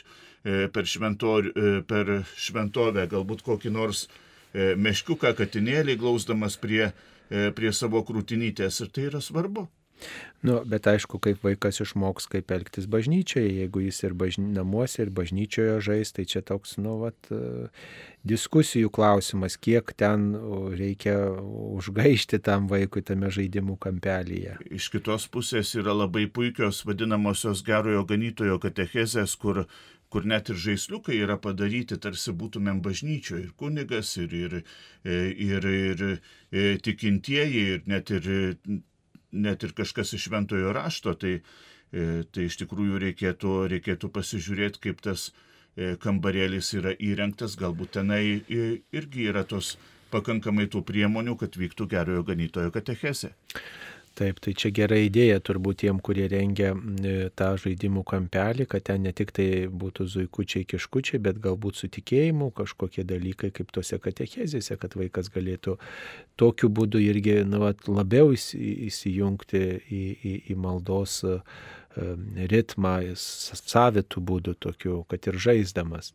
e, per, šventor, e, per šventovę, galbūt kokį nors e, meškiuką katinėlį glausdamas prie, prie savo krūtinytės ir tai yra svarbu. Nu, bet aišku, kaip vaikas išmoks, kaip elgtis bažnyčioje, jeigu jis ir bažny... namuose, ir bažnyčioje žais, tai čia toks, nu, vat, diskusijų klausimas, kiek ten reikia užgaišti tam vaikui tame žaidimų kampelyje. Iš kitos pusės yra labai puikios vadinamosios gerojo ganytojo katechezės, kur kur net ir žaisliukai yra padaryti, tarsi būtumėm bažnyčioje ir kunigas, ir, ir, ir, ir, ir tikintieji, ir net ir, net ir kažkas iš šventojo rašto. Tai, tai iš tikrųjų reikėtų, reikėtų pasižiūrėti, kaip tas kambarėlis yra įrengtas, galbūt tenai irgi yra tos pakankamai tų priemonių, kad vyktų gerojo ganytojo katechese. Taip, tai čia gera idėja turbūt tiem, kurie rengia tą žaidimų kampelį, kad ten ne tik tai būtų zuikučiai, kiškučiai, bet galbūt su tikėjimu kažkokie dalykai kaip tose katechezėse, kad vaikas galėtų tokiu būdu irgi nu, labiau įsijungti į, į, į maldos ritmą, savitų būdų tokiu, kad ir žaisdamas.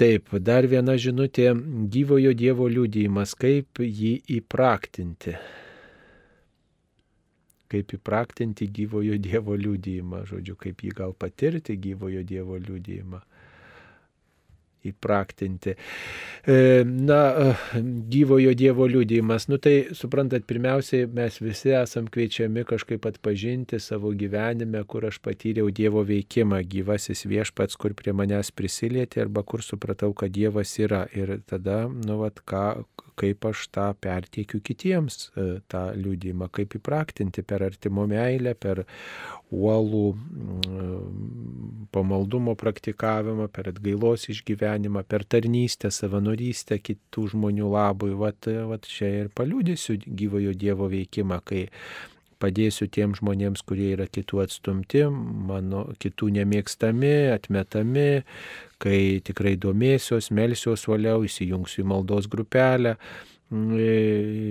Taip, dar viena žinutė - gyvojo Dievo liūdėjimas, kaip jį įpraktinti kaip įpraktinti gyvojo Dievo liūdėjimą, žodžiu, kaip jį gal patirti gyvojo Dievo liūdėjimą įpraktinti. E, na, e, gyvojo Dievo liūdėjimas, nu tai suprantat, pirmiausiai mes visi esam kviečiami kažkaip atpažinti savo gyvenime, kur aš patyriau Dievo veikimą, gyvasis viešpats, kur prie manęs prisilietė arba kur supratau, kad Dievas yra. Ir tada, nu, vat, ką, kaip aš tą perteikiu kitiems, e, tą liūdimą, kaip įpraktinti per artimo meilę, per uolų mm, pamaldumo praktikavimą, per atgailos išgyvenimą, per tarnystę, savanorystę kitų žmonių labui. Vat, vat čia ir paliūdėsiu gyvojo Dievo veikimą, kai padėsiu tiem žmonėms, kurie yra kitų atstumti, mano kitų nemėgstami, atmetami, kai tikrai domėsiuos, melsiuos valiau, įsijungsiu į maldos grupelę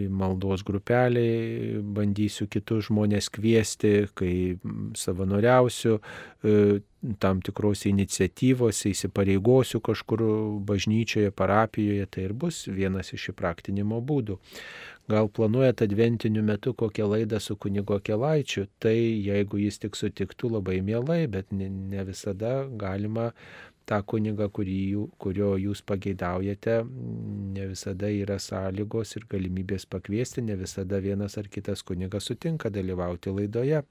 maldos grupeliai, bandysiu kitus žmonės kviesti, kai savanoriausiu e, tam tikrose iniciatyvose, įsipareigosiu kažkur bažnyčioje, parapijoje, tai ir bus vienas iš įpraktinimo būdų. Gal planuojat adventiniu metu kokią laidą su kunigo Kelaičiu, tai jeigu jis tik sutiktų labai mielai, bet ne, visada galima tą kunigą, kurio jūs pageidaujate, ne visada yra sąlygos ir galimybės pakviesti, ne visada vienas ar kitas kunigas sutinka dalyvauti laidoje.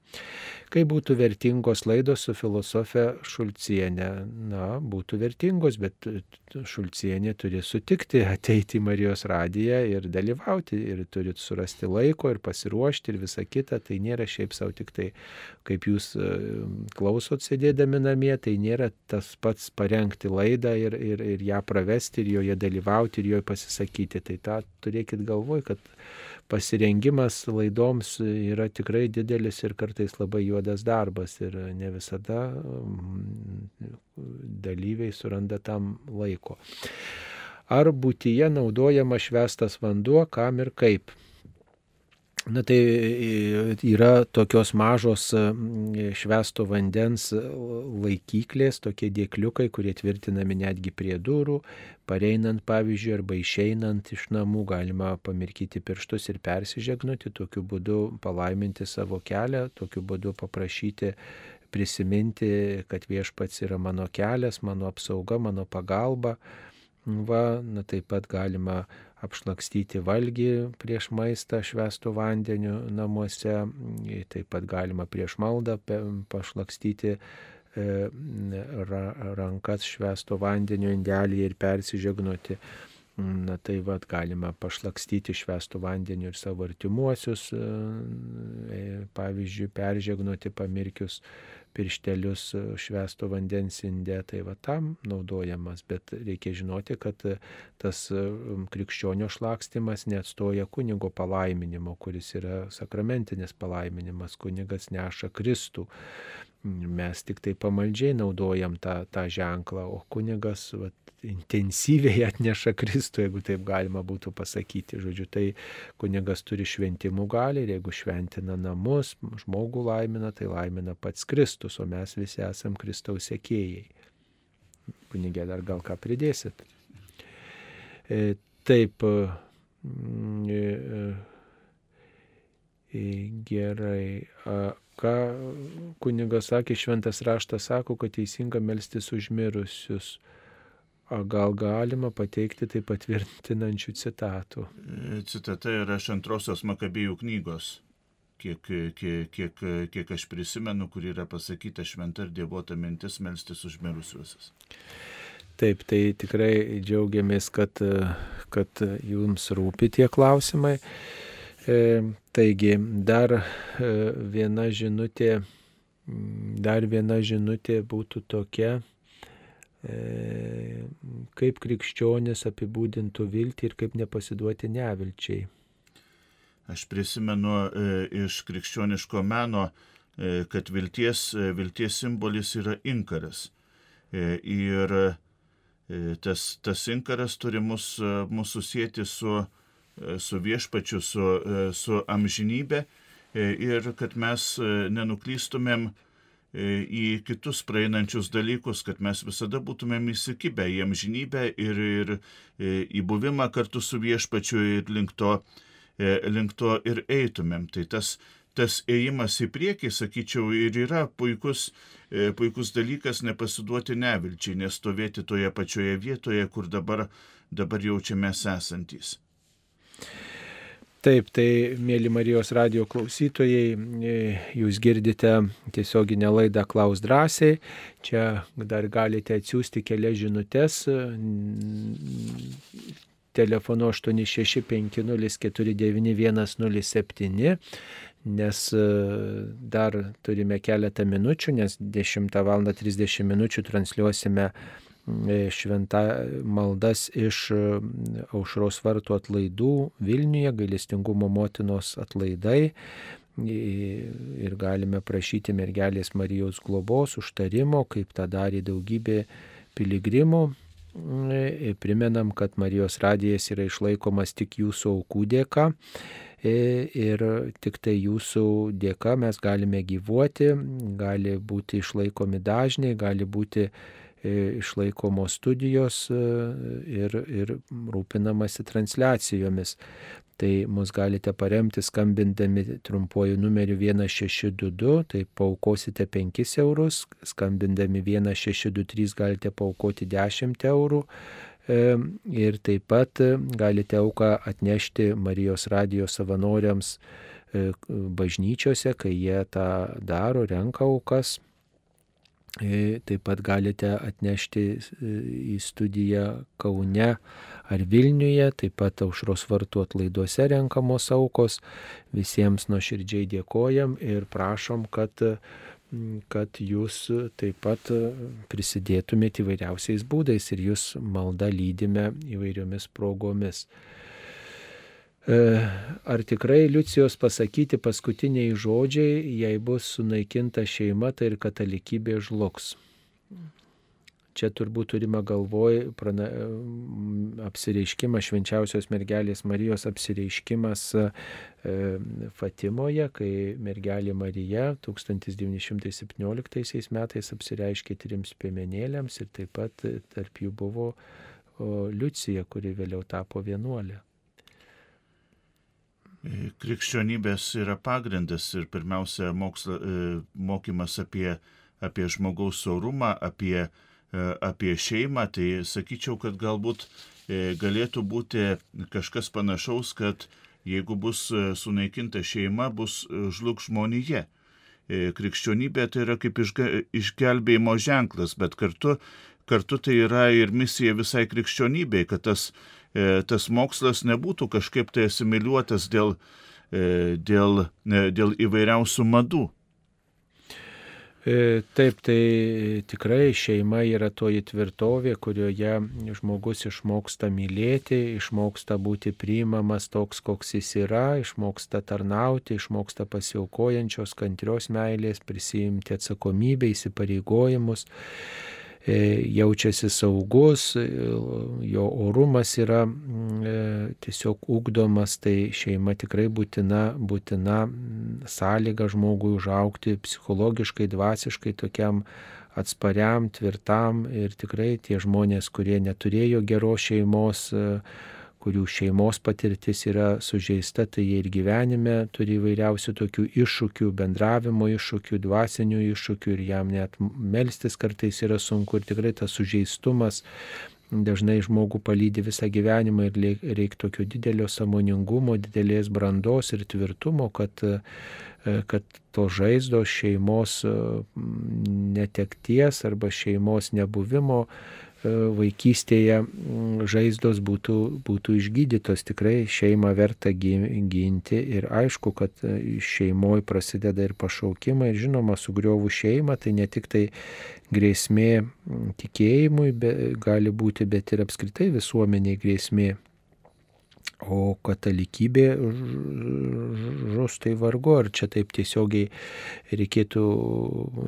Kai būtų vertingos laidos su filosofė Šulcienė, na, būtų vertingos, bet Šulcienė turi sutikti ateiti į Marijos radiją ir dalyvauti, ir turit surasti laiko ir pasiruošti ir visa kita, tai nėra šiaip savo tik tai, kaip jūs e, klausot sėdėdami namie, tai nėra tas pats parengti laidą ir, ir, ir ją pravesti, ir joje dalyvauti, ir joje pasisakyti. Tai tą turėkit galvoj, kad pasirengimas laidoms yra tikrai didelis ir kartais labai juodas darbas ir ne visada mm, dalyviai suranda tam laiko. Ar būtyje naudojama švestas vanduo, kam ir kaip? Na tai e, yra tokios mažos švesto vandens laikyklės, tokie dėkliukai, kurie tvirtinami netgi prie durų. Pareinant, pavyzdžiui, arba išeinant iš namų galima pamirkyti pirštus ir persižegnuti, tokiu būdu palaiminti savo kelią, tokiu būdu paprašyti prisiminti, kad viešpats yra mano kelias, mano apsauga, mano pagalba. Va, na, taip pat galima apšlakstyti valgį prieš maistą švestų vandeniu namuose, taip pat galima prieš maldą pašlakstyti e, rankas švesto vandenio indelį ir persižegnoti. Na tai vad galima pašlakstyti švestų vandeniu ir savo artimuosius, e, pavyzdžiui, peržegnoti pamirkius pirštelius e, švesto vandens inde, tai va tam naudojamas, bet reikia žinoti, kad e, tas e, krikščionio šlakstimas neatstoja kunigo palaiminimo, kuris yra sakramentinis palaiminimas, kunigas neša Kristų. Mes tik tai pamaldžiai naudojam tą, tą ženklą, o kunigas vat, intensyviai atneša Kristų, jeigu taip galima būtų pasakyti. Žodžiu, tai kunigas turi šventimų gali ir jeigu šventina namus, žmogų laimina, tai laimina pats Kristus, o mes visi esam Kristaus sėkėjai. Kunigė, dar gal ką pridėsit? E, taip. E, e, gerai. Ką kunigas sakė, šventas raštas sako, kad teisinga melstis užmirusius. Gal galima pateikti tai patvirtinančių citatų? Citata yra iš antrosios Makabijų knygos, kiek, kiek, kiek, kiek aš prisimenu, kur yra pasakyta šventa ir dievota mintis melstis už mirusiuosius. Taip, tai tikrai džiaugiamės, kad, kad jums rūpi tie klausimai. E, taigi, dar e, viena žinutė, dar viena žinutė būtų tokia, e, kaip krikščionis apibūdintų viltį ir kaip nepasiduoti nevilčiai. Aš prisimenu e, iš krikščioniško meno, kad vilties, vilties simbolis yra inkaras. Ir tas, tas inkaras turi mus, mus susijęti su, su viešpačiu, su, e, su amžinybė e, ir kad mes e, nenuklystumėm E, į kitus praeinančius dalykus, kad mes visada būtumėm įsikibę į amžinybę ir, ir e, į buvimą kartu su viešpačiu ir link to, e, link to ir eitumėm. Tai tas, tas ėjimas į priekį, sakyčiau, ir yra puikus, puikus dalykas nepasiduoti nevilčiai, nestovėti toje pačioje vietoje, kur dabar, dabar jaučiamės esantys. Taip, tai mėly Marijos radio klausytojai, e, jūs girdite tiesioginę laidą Klaus drąsiai. Čia dar galite atsiųsti kelias žinutės telefonu 865049107 nes e, dar turime keletą minučių, nes 10 val. 30 minučių transliuosime E, šventa maldas iš e, aušros vartų atlaidų Vilniuje, gailestingumo motinos atlaidai. Ir galime prašyti mergelės Marijos globos užtarimo, kaip tą darė daugybė piligrimų. E, primenam, kad Marijos radijas yra išlaikomas tik jūsų aukų dėka ir tik tai jūsų dėka mes galime gyvuoti, gali būti išlaikomi dažniai, gali būti E, išlaikomos studijos e, ir, ir rūpinamasi transliacijomis. Tai mus galite paremti skambindami trumpuoju numeriu 1622, tai paukosite 5 eurus, skambindami 1623 galite paukoti 10 eurų. E, ir taip pat galite auką atnešti Marijos radijos savanoriams bažnyčiose, kai jie tą daro, renka aukas E, taip pat galite atnešti e, į studiją Kaune ar Vilniuje, taip pat aušros vartų atlaiduose renkamos aukos. Visiems nuoširdžiai dėkojam ir prašom, kad, kad jūs taip pat prisidėtumėte įvairiausiais būdais ir jūs malda lydime įvairiomis progomis. E, ar tikrai Liucijos pasakyti paskutiniai žodžiai, jei bus sunaikinta šeima, tai ir katalikybė žlugs? Čia turbūt turime galvoj prana, apsireiškimas švenčiausios mergelės Marijos apsireiškimas e, Fatimoje, kai mergelė Marija 1917 metais apsireiškė trims piemenėliams ir taip pat tarp jų buvo Liucija, kuri vėliau tapo vienuolė. Krikščionybės yra pagrindas ir pirmiausia moksla, e, mokymas apie, apie žmogaus orumą, apie, e, apie šeimą. Tai sakyčiau, kad galbūt e, galėtų būti kažkas panašaus, kad jeigu bus sunaikinta šeima, bus žlug žmonėje. Krikščionybė tai yra kaip išgelbėjimo ženklas, bet kartu, kartu tai yra ir misija visai krikščionybei, kad tas tas mokslas nebūtų kažkaip tai asimiliuotas dėl, e, dėl, e, dėl įvairiausių madų. Taip, tai tikrai šeima yra toji tvirtovė, kurioje žmogus išmoksta mylėti, išmoksta būti priimamas toks, koks jis yra, išmoksta tarnauti, išmoksta pasiaukojančios kantrios meilės, prisijimti atsakomybę, įsipareigojimus. E, jaučiasi saugus, e, jo orumas yra mm, e, tiesiog ugdomas, tai šeima tikrai būtina, būtina mm, sąlyga žmogui užaukti psichologiškai, dvasiškai tokiam atspariam, tvirtam ir tikrai tie žmonės, kurie neturėjo geros šeimos, kurių šeimos patirtis yra sužeista, tai jie ir gyvenime turi įvairiausių tokių iššūkių, bendravimo iššūkių, dvasinių iššūkių ir jam net melstis kartais yra sunku ir tikrai tas sužeistumas dažnai žmogų palydė visą gyvenimą ir reikia tokio didelio samoningumo, didelės brandos ir tvirtumo, kad, kad to žaizdos šeimos netekties arba šeimos nebuvimo E, vaikystėje žaizdos būtų, būtų išgydytos, tikrai šeimą verta ginti ir aišku, kad e, šeimoje prasideda ir pašaukimai ir žinoma, sugriovų šeimą tai ne tik tai grėsmė tikėjimui be, gali būti, bet ir apskritai visuomeniai grėsmė. O katalikybė žus tai vargu, ar čia taip tiesiogiai reikėtų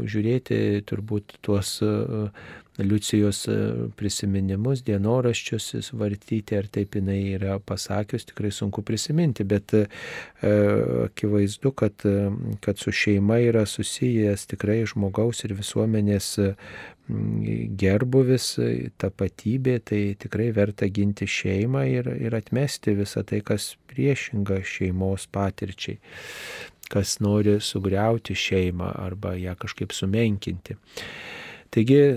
žiūrėti turbūt tuos Liucijos e, prisiminimus, dienoraščius vartyti, ar taip jinai yra pasakius, tikrai sunku prisiminti, bet e, akivaizdu, kad, e, kad su šeima yra susijęs tikrai žmogaus ir visuomenės gerbuvis, tapatybė, tai tikrai verta ginti šeimą ir, ir atmesti visą tai, kas priešinga šeimos patirčiai kas nori sugriauti šeimą arba ją kažkaip sumenkinti. Taigi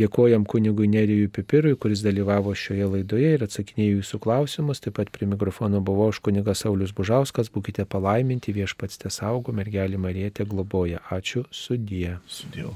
dėkojam kunigui Nerijui Pipirui, kuris dalyvavo šioje laidoje ir atsakinėjo jūsų klausimus. Taip pat prie mikrofono buvo aš kunigas Saulis Bužauskas. Būkite palaiminti, viešpats te saugo, mergelį Marietė globoja. Ačiū sudie. Sudėjau.